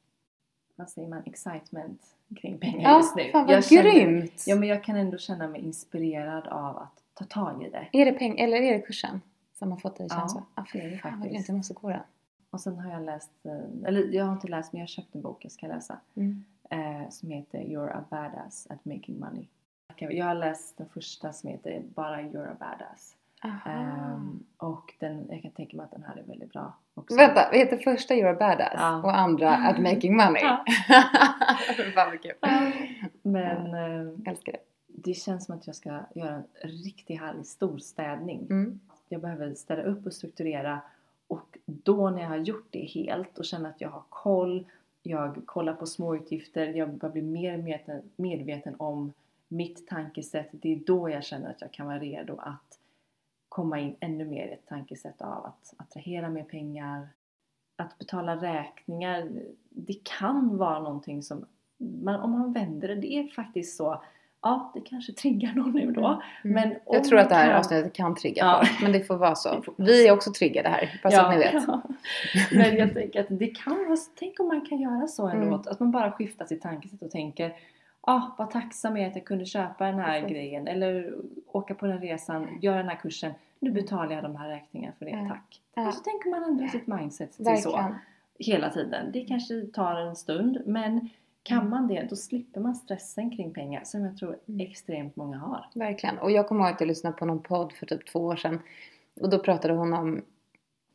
S1: vad säger man, excitement kring pengar
S2: Ja,
S1: just nu.
S2: fan vad
S1: jag känner,
S2: grymt!
S1: Ja men jag kan ändå känna mig inspirerad av att ta tag i det.
S2: Är det peng eller är det kursen som har fått dig att känna
S1: Ja,
S2: så? Ja,
S1: det är det
S2: fan
S1: faktiskt.
S2: jag måste gå den.
S1: Och sen har jag läst, eh, eller jag har inte läst men jag har köpt en bok jag ska läsa.
S2: Mm.
S1: Eh, som heter You're a badass at making money. Jag har läst den första som heter bara You're a badass. Ehm, och den, jag kan tänka mig att den här är väldigt bra också.
S2: Vänta, vad heter första You're a badass
S1: Ja.
S2: och andra At making money?
S1: Ja.
S2: fan vad kul.
S1: Men eh,
S2: Älskar det.
S1: det känns som att jag ska göra en riktigt härlig storstädning.
S2: Mm.
S1: Jag behöver städa upp och strukturera och då när jag har gjort det helt och känner att jag har koll, jag kollar på småutgifter, jag börjar bli mer medveten, medveten om mitt tankesätt. Det är då jag känner att jag kan vara redo att komma in ännu mer i ett tankesätt av att attrahera mer pengar, att betala räkningar. Det kan vara någonting som, man, om man vänder det, det är faktiskt så, ja det kanske triggar någon nu då.
S2: Mm.
S1: Men om
S2: Jag tror att det här
S1: kan-
S2: avsnittet kan trigga
S1: Ja.
S2: folk, men det får vara så. Vi är
S1: så.
S2: också triggade här, bara så att ni vet.
S1: Ja. Men jag tänker att det kan vara, tänk om man kan göra så ändå.
S2: Mm.
S1: Att man bara skiftar sitt tankesätt och tänker ah, vad tacksam jag är att jag kunde köpa den här
S2: Precis.
S1: grejen eller åka på den resan, göra den här kursen. Nu betalar jag de här räkningarna för det, tack.
S2: Ja.
S1: Och så tänker man ändra sitt mindset till så
S2: Verkligen.
S1: hela tiden. Det kanske tar en stund men kan
S2: Mm.
S1: man det då slipper man stressen kring pengar som jag tror
S2: Mm.
S1: extremt många har.
S2: Verkligen. Och jag kommer ihåg att jag lyssnade på någon podd för typ två år sedan. Och då pratade hon om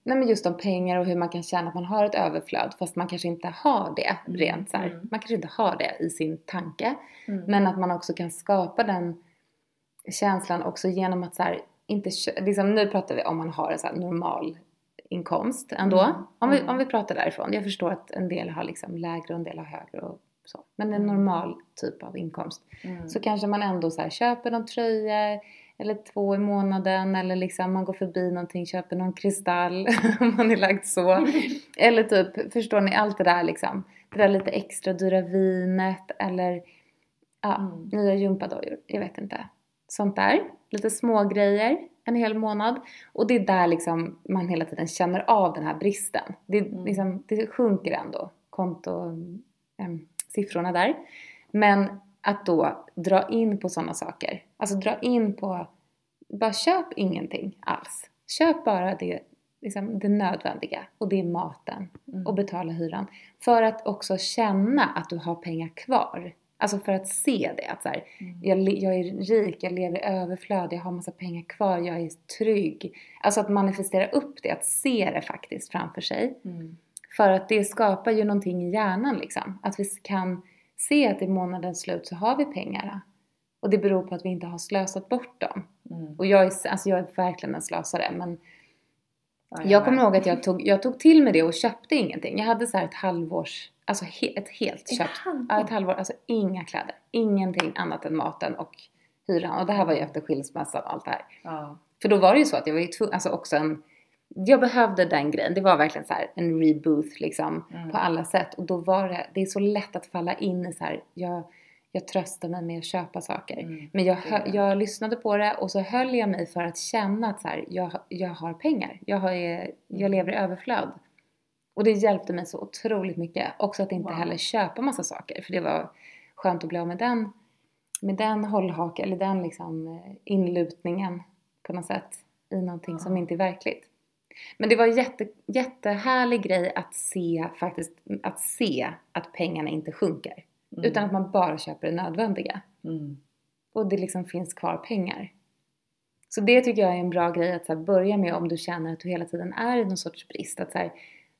S2: Nej men just om pengar och hur man kan känna att man har ett överflöd fast man kanske inte har det
S1: Mm,
S2: rent så
S1: mm.
S2: Man kanske inte har det i sin tanke.
S1: Mm.
S2: Men att man också kan skapa den känslan också genom att så här, inte liksom, nu pratar vi om man har en så normal inkomst ändå.
S1: Mm,
S2: Om, vi,
S1: mm.
S2: om vi pratar därifrån. Jag förstår att en del har liksom lägre och en del har högre och så. Men en
S1: Mm.
S2: normal typ av inkomst. Så kanske man ändå så här, köper någon tröja eller två i månaden eller liksom man går förbi någonting, köper någon kristall om man är lagd så. Eller typ, förstår ni, allt det där liksom. Det där lite extra dyra vinet eller ja,
S1: Mm.
S2: nya gympadojor, jag vet inte. Sånt där. Lite små grejer en hel månad. Och det är där liksom man hela tiden känner av den här bristen. Det,
S1: Mm.
S2: liksom, det sjunker ändå, konto, em, siffrorna där. Men att då dra in på sådana saker. Alltså dra in på, bara köp ingenting alls. Köp bara det, liksom, det nödvändiga och det är maten
S1: Mm.
S2: och betala hyran. För att också känna att du har pengar kvar. Alltså för att se det. Att så här,
S1: Mm.
S2: jag, jag är rik, jag lever i överflöd, jag har massa pengar kvar, jag är trygg. Alltså att manifestera upp det, att se det faktiskt framför sig.
S1: Mm.
S2: För att det skapar ju någonting i hjärnan liksom. Att vi kan se att i månadens slut så har vi pengarna. Och det beror på att vi inte har slösat bort dem.
S1: Mm.
S2: Och jag är, alltså jag är verkligen en slösare men
S1: Ja,
S2: jag kommer ihåg att jag tog, jag tog till mig det och köpte ingenting. Jag hade så här ett halvårs, alltså he, ett helt
S1: Ett
S2: köpt,
S1: halvår?
S2: ja, ett halvår, alltså inga kläder. Ingenting annat än maten och hyran. Och det här var ju efter skilsmässan och allt det här.
S1: Ja.
S2: För då var det ju så att jag var ju tvungen, alltså också en, jag behövde den grejen. Det var verkligen så här en reboot liksom
S1: Mm.
S2: på alla sätt. Och då var det, det är så lätt att falla in i så här, jag, jag tröstar mig med att köpa saker.
S1: Mm.
S2: Men jag, jag lyssnade på det och så höll jag mig för att känna att så här, jag, jag har pengar. Jag, har, jag
S1: Mm.
S2: lever i överflöd. Och det hjälpte mig så otroligt mycket. Också att inte
S1: Wow.
S2: heller köpa massa saker. För det var skönt att bli av med den, med den hållhaken, eller den liksom eh, inlutningen på något sätt i någonting som
S1: Ja.
S2: inte är verkligt. Men det var en jätte, jättehärlig grej att se faktiskt, att se att pengarna inte sjunker.
S1: Mm.
S2: Utan att man bara köper det nödvändiga.
S1: Mm.
S2: Och det liksom finns kvar pengar. Så det tycker jag är en bra grej att här, börja med om du känner att du hela tiden är i någon sorts brist. Att så här,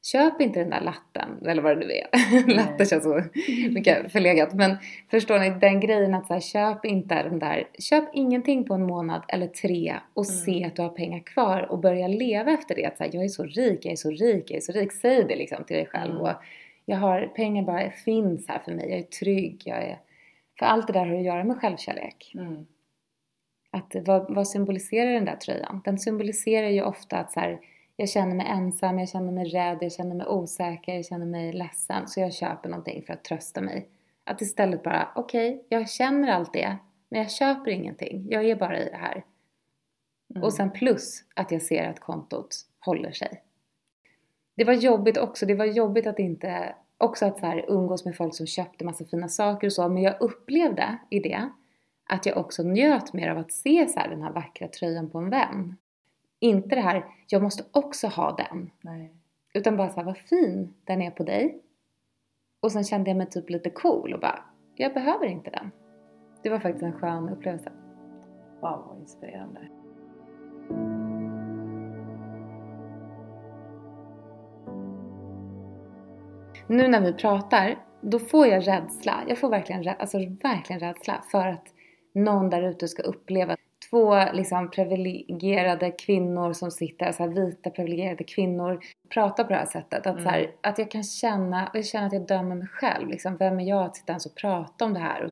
S2: köp inte den där latten, eller vad det nu är. Latte känns så mycket förlegat. Men förstår ni, den grejen att så här, köp inte den där, köp ingenting på en månad eller tre och
S1: Mm.
S2: se att du har pengar kvar och börja leva efter det. Att så här, jag är så rik, jag är så rik, jag är så rik. Säg det liksom till dig själv.
S1: Mm.
S2: Och jag har, pengar bara finns här för mig, jag är trygg, jag är... För allt det där har att göra med självkärlek.
S1: Mm.
S2: Att vad, vad symboliserar den där tröjan? Den symboliserar ju ofta att så här, jag känner mig ensam, jag känner mig rädd, jag känner mig osäker, jag känner mig ledsen. Så jag köper någonting för att trösta mig. Att istället bara, okej, jag känner allt det, men jag köper ingenting. Jag är bara i det här.
S1: Mm.
S2: Och sen plus att jag ser att kontot håller sig. Det var jobbigt också. Det var jobbigt att inte också att så här, umgås med folk som köpte massa fina saker och så. Men jag upplevde i det att jag också njöt mer av att se så här, den här vackra tröjan på en vän. Inte det här, jag måste också ha den.
S1: Nej.
S2: Utan bara så här, vad fin den är på dig. Och sen kände jag mig typ lite cool och bara, jag behöver inte den. Det var faktiskt en skön upplevelse.
S1: Wow, vad inspirerande.
S2: Nu när vi pratar, då får jag rädsla. Jag får verkligen, alltså, verkligen rädsla för att någon där ute ska uppleva två liksom privilegierade kvinnor som sitter, så här, vita privilegierade kvinnor, prata på det här sättet. Att, så här, att jag kan känna, jag känner att jag dömer mig själv. Liksom, vem är jag att sitta ens och prata om det här?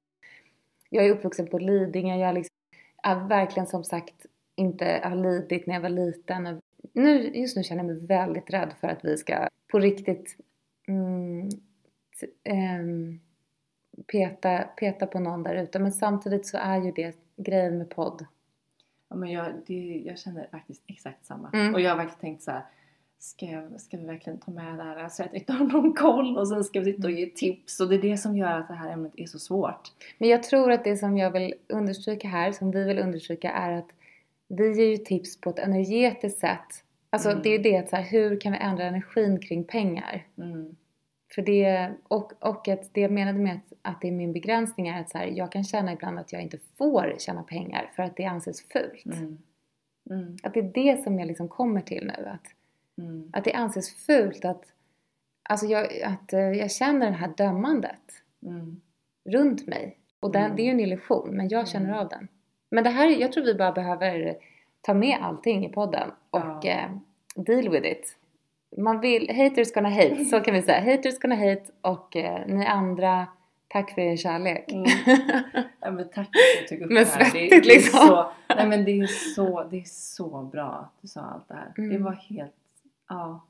S2: Jag är uppvuxen på Lidingö, jag liksom, är verkligen som sagt inte har lidit när jag var liten. Och Nu, just nu känner jag mig väldigt rädd för att vi ska på riktigt mm, ehm, peta, peta på någon där ute. Men samtidigt så är ju det grejen med podd.
S1: Ja, men jag, det, jag känner faktiskt exakt samma.
S2: Mm.
S1: Och jag har verkligen tänkt så här. Ska, jag, ska vi verkligen ta med det här så att jag inte har någon koll och sen ska vi sitta och ge tips och det är det som gör att det här ämnet är så svårt.
S2: Men jag tror att det som jag vill understryka här, som vi vill understryka är att vi ger ju tips på ett energetiskt sätt. Alltså
S1: Mm.
S2: det är ju det att så här, hur kan vi ändra energin kring pengar?
S1: Mm.
S2: För det, och, och att det jag menade med att, att det är min begränsning är att så här, jag kan känna ibland att jag inte får tjäna pengar för att det anses fult.
S1: Mm. Mm.
S2: Att det är det som jag liksom kommer till nu. Att,
S1: Mm.
S2: att det anses fult att, alltså jag, att eh, jag känner det här dömandet
S1: Mm.
S2: runt mig. Och den,
S1: Mm.
S2: det är ju en illusion, men jag känner
S1: Mm.
S2: av den. Men det här, jag tror vi bara behöver ta med allting i podden och
S1: Ja.
S2: eh, deal with it. Man vill, haters gonna hate, så kan vi säga. Haters gonna hate och eh, ni andra, tack för er kärlek.
S1: Mm. Ja, men tack att du tog upp
S2: Men
S1: det här. Det, det, är
S2: liksom.
S1: så, nej, men det, är så, det är så bra att du sa allt det här. Det
S2: Mm.
S1: var helt... Ja.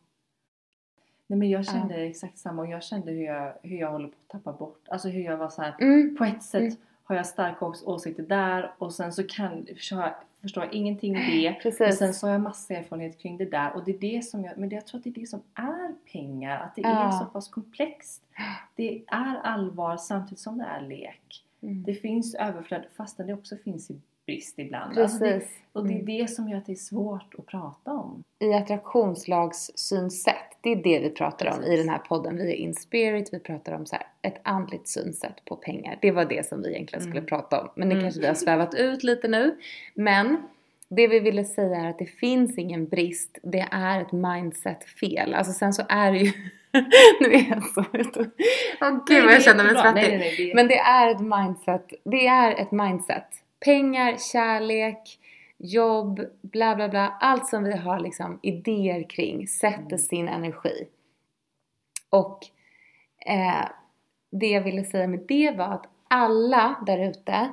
S1: Nej, men jag kände exakt samma och jag kände hur jag, hur jag håller på att tappa bort. Alltså hur jag var så här,
S2: Mm.
S1: på ett sätt
S2: Mm.
S1: Har jag starka ås- åsikter där och sen så kan, jag, förstår jag ingenting i det. Och
S2: Precis.
S1: sen så har jag massa erfarenhet kring det där och det är det som jag, men det, jag tror att det är det som är pengar, att det
S2: Ja.
S1: är så pass komplext. Det är allvar samtidigt som det är lek.
S2: Mm.
S1: Det finns överflöd fastän det också finns i brist ibland. Alltså det,
S2: Precis.
S1: och det är
S2: Mm.
S1: det som gör att det är svårt att prata om.
S2: I attraktionslags synsätt, det är det vi pratar om i
S1: Precis.
S2: den här podden. Vi är in spirit, vi pratar om så här, ett andligt synsätt på pengar. Det var det som vi egentligen skulle
S1: Mm.
S2: prata om. Men det
S1: Mm.
S2: kanske vi har svävat ut lite nu. Men det vi ville säga är att det finns ingen brist, det är ett mindset-fel. Alltså sen så är det ju... nu är jag så ute. Åh gud vad jag känner mig svettig. Men det är ett mindset. Det är ett mindset. Pengar, kärlek, jobb, bla bla bla. Allt som vi har liksom idéer kring sätter
S1: Mm.
S2: sin energi. Och eh, det jag ville säga med det var att alla där ute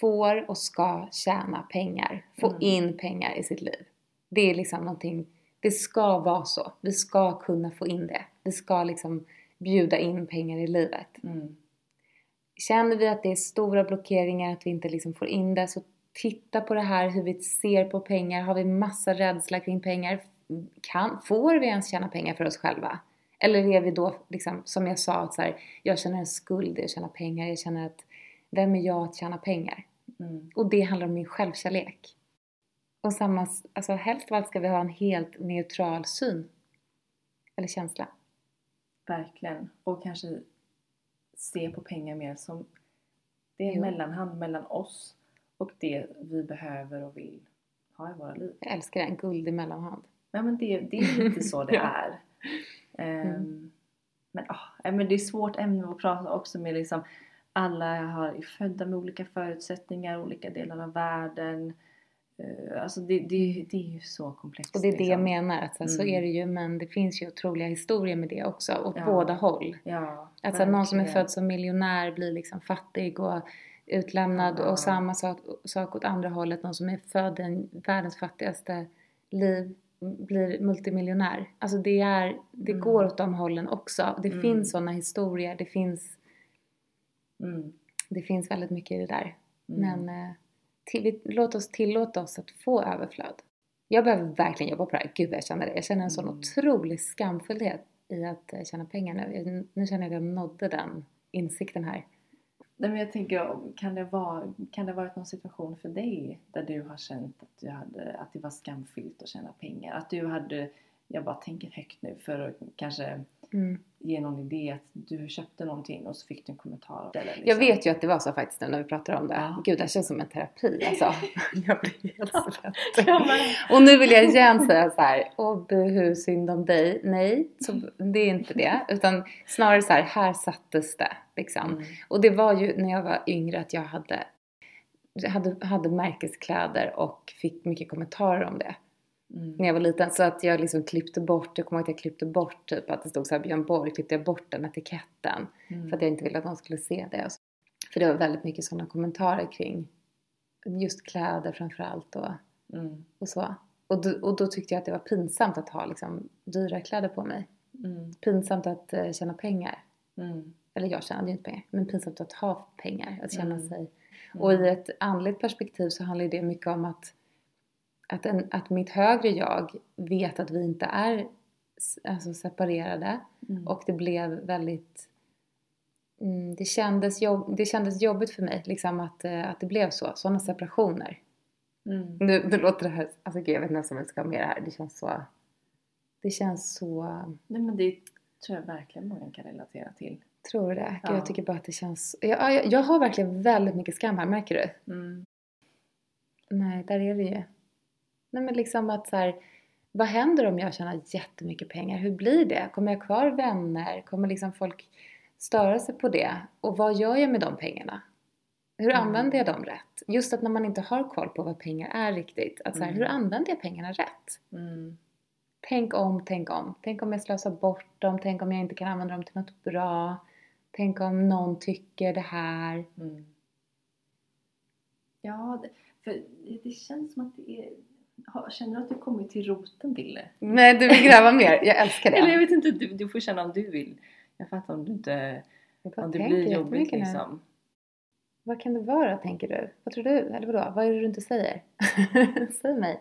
S2: får och ska tjäna pengar. Få
S1: Mm.
S2: in pengar i sitt liv. Det är liksom någonting, det ska vara så. Vi ska kunna få in det. Vi ska liksom bjuda in pengar i livet.
S1: Mm.
S2: Känner vi att det är stora blockeringar, att vi inte liksom får in det, så titta på det här, hur vi ser på pengar. Har vi massa rädsla kring pengar? Kan, får vi ens tjäna pengar för oss själva? Eller är vi då, liksom, som jag sa, att så här, jag känner en skuld i att tjäna pengar. Jag känner att, vem är jag att tjäna pengar?
S1: Mm.
S2: Och det handlar om min självkärlek. Och samma, alltså helst av allt ska vi ha en helt neutral syn. Eller känsla.
S1: Verkligen. Och kanske se på pengar mer som det är en
S2: Jo.
S1: mellanhand mellan oss och det vi behöver och vill ha i våra liv.
S2: Jag älskar det, en guldig mellanhand.
S1: Ja, men det, det är inte så det är. Ehm,
S2: Mm.
S1: men, ah, ja, men det är svårt ämne att prata också med liksom alla har, är födda med olika förutsättningar, olika delar av världen. Eh, alltså det, det, det är ju så komplext.
S2: Och det är det jag
S1: liksom.
S2: menar, att så, här, så
S1: Mm.
S2: är det ju, men det finns ju otroliga historier med det också, åt
S1: Ja.
S2: båda håll.
S1: Ja,
S2: Att så någon som är född som miljonär blir liksom fattig och utlämnad
S1: Ja.
S2: och samma sak, sak åt andra hållet, någon som är född i en- världens fattigaste liv blir multimiljonär. Alltså det är, det
S1: Mm.
S2: går åt de hållen också. Det
S1: Mm.
S2: finns sådana historier, det finns,
S1: Mm.
S2: det finns väldigt mycket i det där.
S1: Mm.
S2: Men eh, till, låt oss tillåta oss att få överflöd. Jag behöver verkligen jobba på det här. Gud jag känner det. Jag känner en sån
S1: Mm.
S2: otrolig skamfullhet i att eh, tjäna pengar nu. Nu känner jag att jag nådde den insikten här.
S1: Nej, men jag tänker, kan det, vara, kan det ha varit någon situation för dig där du har känt att, du hade, att det var skamfyllt att tjäna pengar? Att du hade, jag bara tänker högt nu för att kanske
S2: Mm.
S1: ge någon idé att du köpte någonting och så fick du en kommentar. Eller liksom.
S2: Jag vet ju att det var så faktiskt när vi pratar om det.
S1: Ja.
S2: Gud, det här känns som en terapi alltså. jag blir helt svettig.
S1: Ja, men-
S2: Och nu vill jag igen säga så här, åh buhu, synd om dig. Nej, så det är inte det. Utan snarare så här, här sattes det liksom.
S1: Mm.
S2: Och det var ju när jag var yngre att jag hade, hade, hade märkeskläder och fick mycket kommentarer om det.
S1: Mm.
S2: När jag var liten så att jag liksom klippte bort, jag kommer ihåg att jag klippte bort typ att det stod så här Björn Borg, klippte jag bort den etiketten.
S1: Mm.
S2: För att jag inte ville att någon skulle se det. För det var väldigt mycket sådana kommentarer kring just kläder framförallt och,
S1: Mm.
S2: och så. Och då, och då tyckte jag att det var pinsamt att ha liksom dyra kläder på mig.
S1: Mm.
S2: Pinsamt att eh, tjäna pengar.
S1: Mm.
S2: Eller jag tjänade ju inte pengar. Men pinsamt att ha pengar. Att känna
S1: Mm.
S2: sig. Och i ett andligt perspektiv så handlar det mycket om att, att, en, att mitt högre jag vet att vi inte är alltså separerade.
S1: Mm.
S2: Och det blev väldigt... Mm, det, kändes jobb, det kändes jobbigt för mig liksom att, eh, att det blev så. Sådana separationer.
S1: Mm.
S2: Nu, nu låter det här... Alltså gud, jag vet ens om jag ska ha med det här. Det känns så... Det känns så...
S1: Nej men det tror jag verkligen många kan relatera till.
S2: Tror du det?
S1: Ja.
S2: Jag tycker bara att det känns... Jag, jag, jag har verkligen väldigt mycket skam här, märker du?
S1: Mm.
S2: Nej, där är det ju. Nej men liksom att så här, vad händer om jag tjänar jättemycket pengar? Hur blir det? Kommer jag kvar vänner? Kommer liksom folk störa sig på det? Och vad gör jag med de pengarna? Hur
S1: Mm.
S2: använder jag dem rätt? Just att när man inte har koll på vad pengar är riktigt. Att så här,
S1: Mm.
S2: hur använder jag pengarna rätt?
S1: Mm.
S2: Tänk om, tänk om. Tänk om jag slösar bort dem. Tänk om jag inte kan använda dem till något bra. Tänk om någon tycker det här.
S1: Mm. Ja, för det känns som att det är... Känner du att du kommit till roten till det?
S2: Nej, du vill gräva mer. Jag älskar det.
S1: Eller jag vet inte, du, du får känna om du vill. Jag fattar om du inte... Om det blir jobbigt liksom.
S2: Vad kan det vara, tänker du? Vad tror du? Eller vadå? Vad är det du inte säger? Säg mig.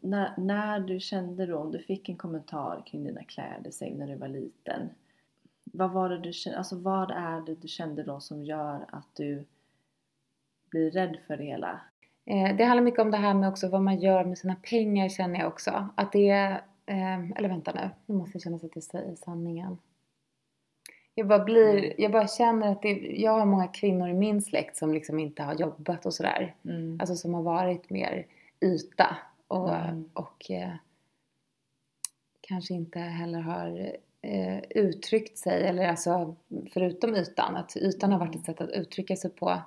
S1: När, när du kände då, om du fick en kommentar kring dina kläder, säg när du var liten. Vad var det du kände, alltså vad är det du kände då som gör att du blir rädd för det hela?
S2: Eh, det handlar mycket om det här med också vad man gör med sina pengar känner jag också. Att det är... Eh, eller vänta nu. Nu måste jag känna så att jag säger sanningen. Jag bara blir... Jag bara känner att det... Jag har många kvinnor i min släkt som liksom inte har jobbat och sådär.
S1: Mm.
S2: Alltså som har varit mer yta. Och,
S1: Mm.
S2: och eh, kanske inte heller har eh, uttryckt sig. Eller alltså förutom ytan. Att ytan har varit ett sätt att uttrycka sig på.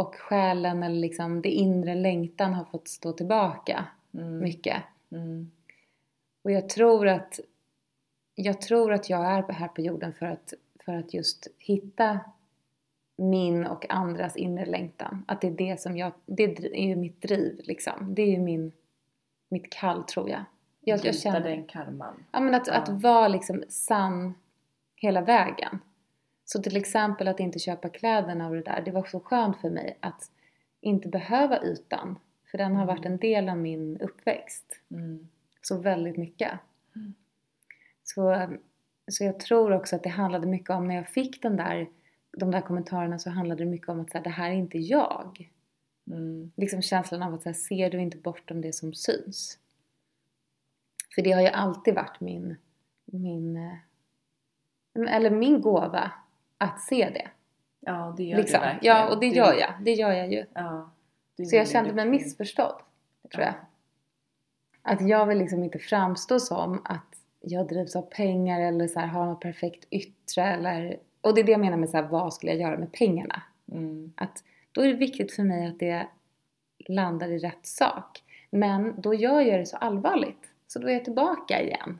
S2: Och själen eller liksom det inre längtan har fått stå tillbaka
S1: Mm.
S2: mycket.
S1: Mm.
S2: Och jag tror att jag tror att jag är här på jorden för att, för att just hitta min och andras inre längtan. Att det är det som jag, det är ju mitt driv liksom. Det är ju min, mitt kall tror jag. Jag, jag känner
S1: den karman.
S2: Ja men att,
S1: Ja.
S2: att vara liksom sann hela vägen. Så till exempel att inte köpa kläderna och det där. Det var så skönt för mig att inte behöva ytan. För den har varit en del av min uppväxt.
S1: Mm.
S2: Så väldigt mycket.
S1: Mm.
S2: Så, så jag tror också att det handlade mycket om när jag fick den där, de där kommentarerna så handlade det mycket om att så här, det här är inte jag.
S1: Mm.
S2: Liksom känslan av att så här, ser du inte bortom det som syns? För det har ju alltid varit min, min, eh, eller min gåva att se det.
S1: Ja, det gör
S2: Liksom.
S1: du verkligen.
S2: Ja, och det
S1: Du-
S2: gör jag. Det gör jag ju.
S1: Ja,
S2: Så jag kände mig
S1: duktig.
S2: missförstådd, tror jag.
S1: Ja.
S2: Att jag vill liksom inte framstå som att jag drivs av pengar eller så här, har något perfekt yttre eller... Och det är det jag menar med så här, vad skulle jag göra med pengarna?
S1: Mm.
S2: Att då är det viktigt för mig att det landar i rätt sak. Men då gör jag det så allvarligt. Så då är jag tillbaka igen.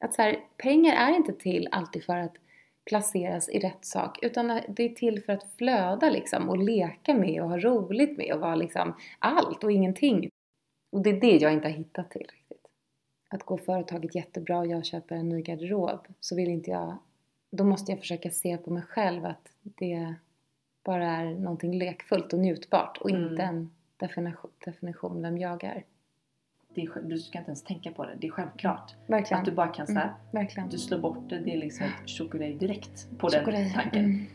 S2: Att så här, pengar är inte till alltid för att placeras i rätt sak. Utan det är till för att flöda liksom och leka med och ha roligt med och vara liksom allt och ingenting. Och det är det jag inte har hittat till riktigt. Att gå företaget jättebra och jag köper en ny garderob så vill inte jag... Då måste jag försöka se på mig själv att det bara är någonting lekfullt och njutbart och
S1: Mm.
S2: inte en definition, definition vem jag är.
S1: Det är, du ska inte ens tänka på det. Det är självklart.
S2: Verkligen.
S1: Att du bara kan så här,
S2: mm,
S1: du slår bort det. Det är liksom ett chokolad direkt på den
S2: Chokolad.
S1: tanken.
S2: Mm.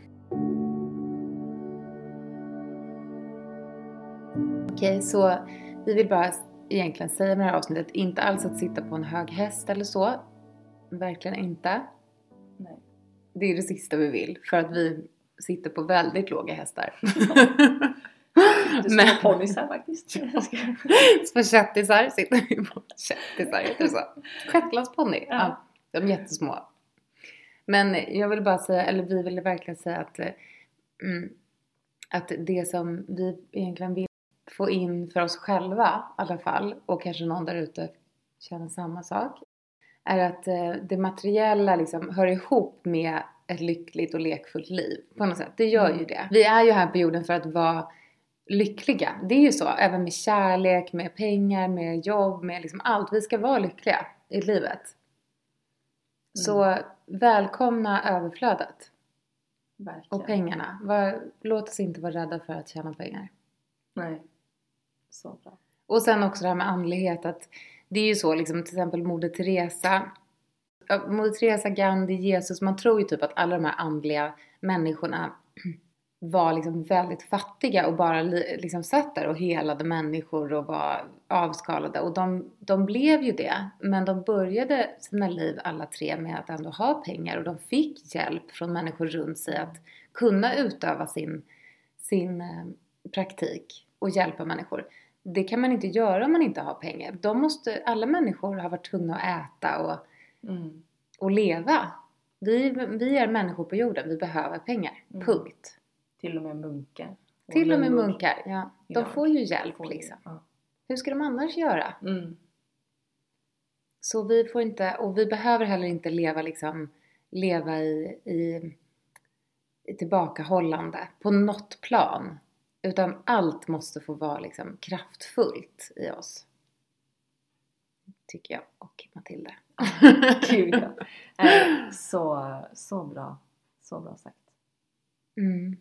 S2: Okej, så vi vill bara egentligen säga med det här avsnittet, inte alls att sitta på en hög häst eller så. Verkligen inte.
S1: Nej.
S2: Det är det sista vi vill, för att vi sitter på väldigt låga hästar.
S1: Det står ponnys här faktiskt.
S2: Små kättisar sitter vi på. Kättisar, heter det så? Shetlandsponny. Ja.
S1: Ja.
S2: De är jättesmå. Men jag vill bara säga, eller vi ville verkligen säga att, eh, mm, att det som vi egentligen vill få in för oss själva i alla fall, och kanske någon där ute känner samma sak, är att eh, det materiella liksom hör ihop med ett lyckligt och lekfullt liv på något sätt. Det gör ju
S1: Mm.
S2: det. Vi är ju här på jorden för att vara lyckliga. Det är ju så, även med kärlek, med pengar, med jobb, med liksom allt. Vi ska vara lyckliga i livet. Så välkomna överflödet
S1: Verkligen.
S2: och pengarna. Var, låt oss inte vara rädda för att tjäna pengar.
S1: Nej. Så bra.
S2: Och sen också det här med andlighet att det är ju så liksom till exempel Moder Teresa Moder Teresa, Gandhi, Jesus, man tror ju typ att alla de här andliga människorna var liksom väldigt fattiga och bara li- liksom satt där och helade människor och var avskalade och de, de blev ju det men de började sina liv alla tre med att ändå ha pengar och de fick hjälp från människor runt sig att kunna utöva sin, sin eh, praktik och hjälpa människor. Det kan man inte göra om man inte har pengar. De måste, alla människor har varit tvungna att äta och,
S1: Mm.
S2: och leva. Vi, vi är människor på jorden, vi behöver pengar.
S1: Mm.
S2: Punkt.
S1: Till och med munkar.
S2: Till och med munkar, ja. De
S1: Ja,
S2: får ju hjälp
S1: får
S2: liksom.
S1: Ja.
S2: Hur ska de annars göra?
S1: Mm.
S2: Så vi får inte, och vi behöver heller inte leva liksom, leva i, i, i tillbakahållande på något plan. Utan allt måste få vara liksom kraftfullt i oss. Tycker jag och Matilda.
S1: Gud ja. Eh, Så, så bra. Så bra sagt.
S2: Mm.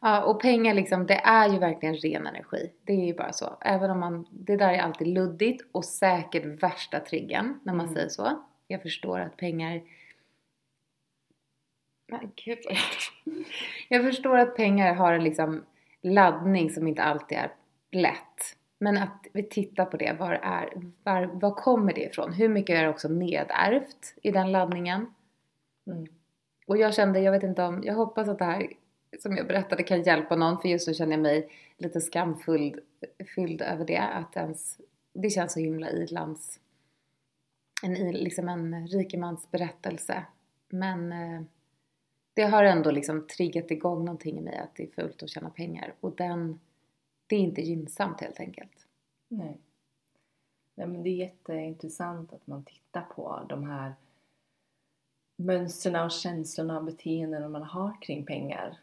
S2: Ja, och pengar liksom, det är ju verkligen ren energi. Det är ju bara så. Även om man, det där är alltid luddigt och säkert värsta triggern när man
S1: Mm.
S2: säger så. Jag förstår att pengar... Men gud jag... förstår att pengar har en liksom laddning som inte alltid är lätt. Men att vi tittar på det, var, är, var, var kommer det ifrån? Hur mycket är också nedärvt i den laddningen?
S1: Mm.
S2: Och jag kände, jag vet inte om, jag hoppas att det här som jag berättade kan hjälpa någon för just nu känner jag mig lite skamfylld fylld över det. Att ens, det känns så himla ilands, en, i- liksom en rikemans berättelse. Men eh, det har ändå liksom triggat igång någonting i mig att det är fult att tjäna pengar. Och den, det är inte gynnsamt helt enkelt.
S1: Nej. Nej men det är jätteintressant att man tittar på de här mönstren och känslorna och beteenden man har kring pengar.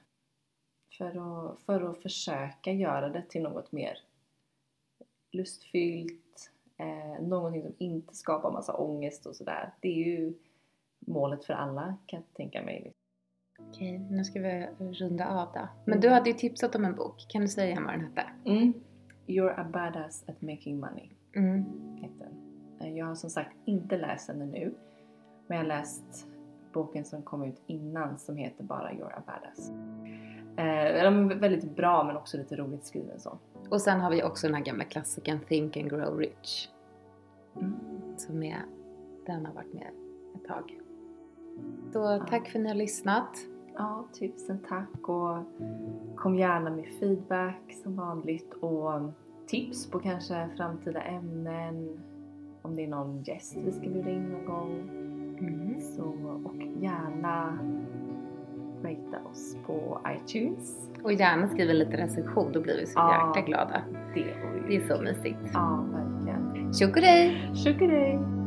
S1: För att, för att försöka göra det till något mer lustfyllt, eh, någonting som inte skapar massa ångest och sådär. Det är ju målet för alla kan jag tänka mig.
S2: Okej, nu ska vi runda av då. Men du hade ju tipsat om en bok. Kan du säga igen vad den hette?
S1: Mm. You're a badass at making money.
S2: Mm.
S1: den. Eh, Jag har som sagt inte läst den ännu. Men jag har läst boken som kom ut innan som heter bara You're a badass. Eh, väldigt bra men också lite roligt skriven så.
S2: Och sen har vi också den här gamla klassikern Think and Grow Rich.
S1: Mm.
S2: Som är, den har varit med ett tag. Så tack för att ni har lyssnat.
S1: Ja, tusen tack och kom gärna med feedback som vanligt och tips på kanske framtida ämnen. Om det är någon gäst vi ska bjuda in någon gång.
S2: Mm.
S1: Så, och gärna ratea oss på iTunes.
S2: Och gärna skriv en liten recension, då blir vi så
S1: Ja.
S2: jäkla glada.
S1: Det
S2: Det är så mysigt.
S1: Ja, verkligen.
S2: Tjock och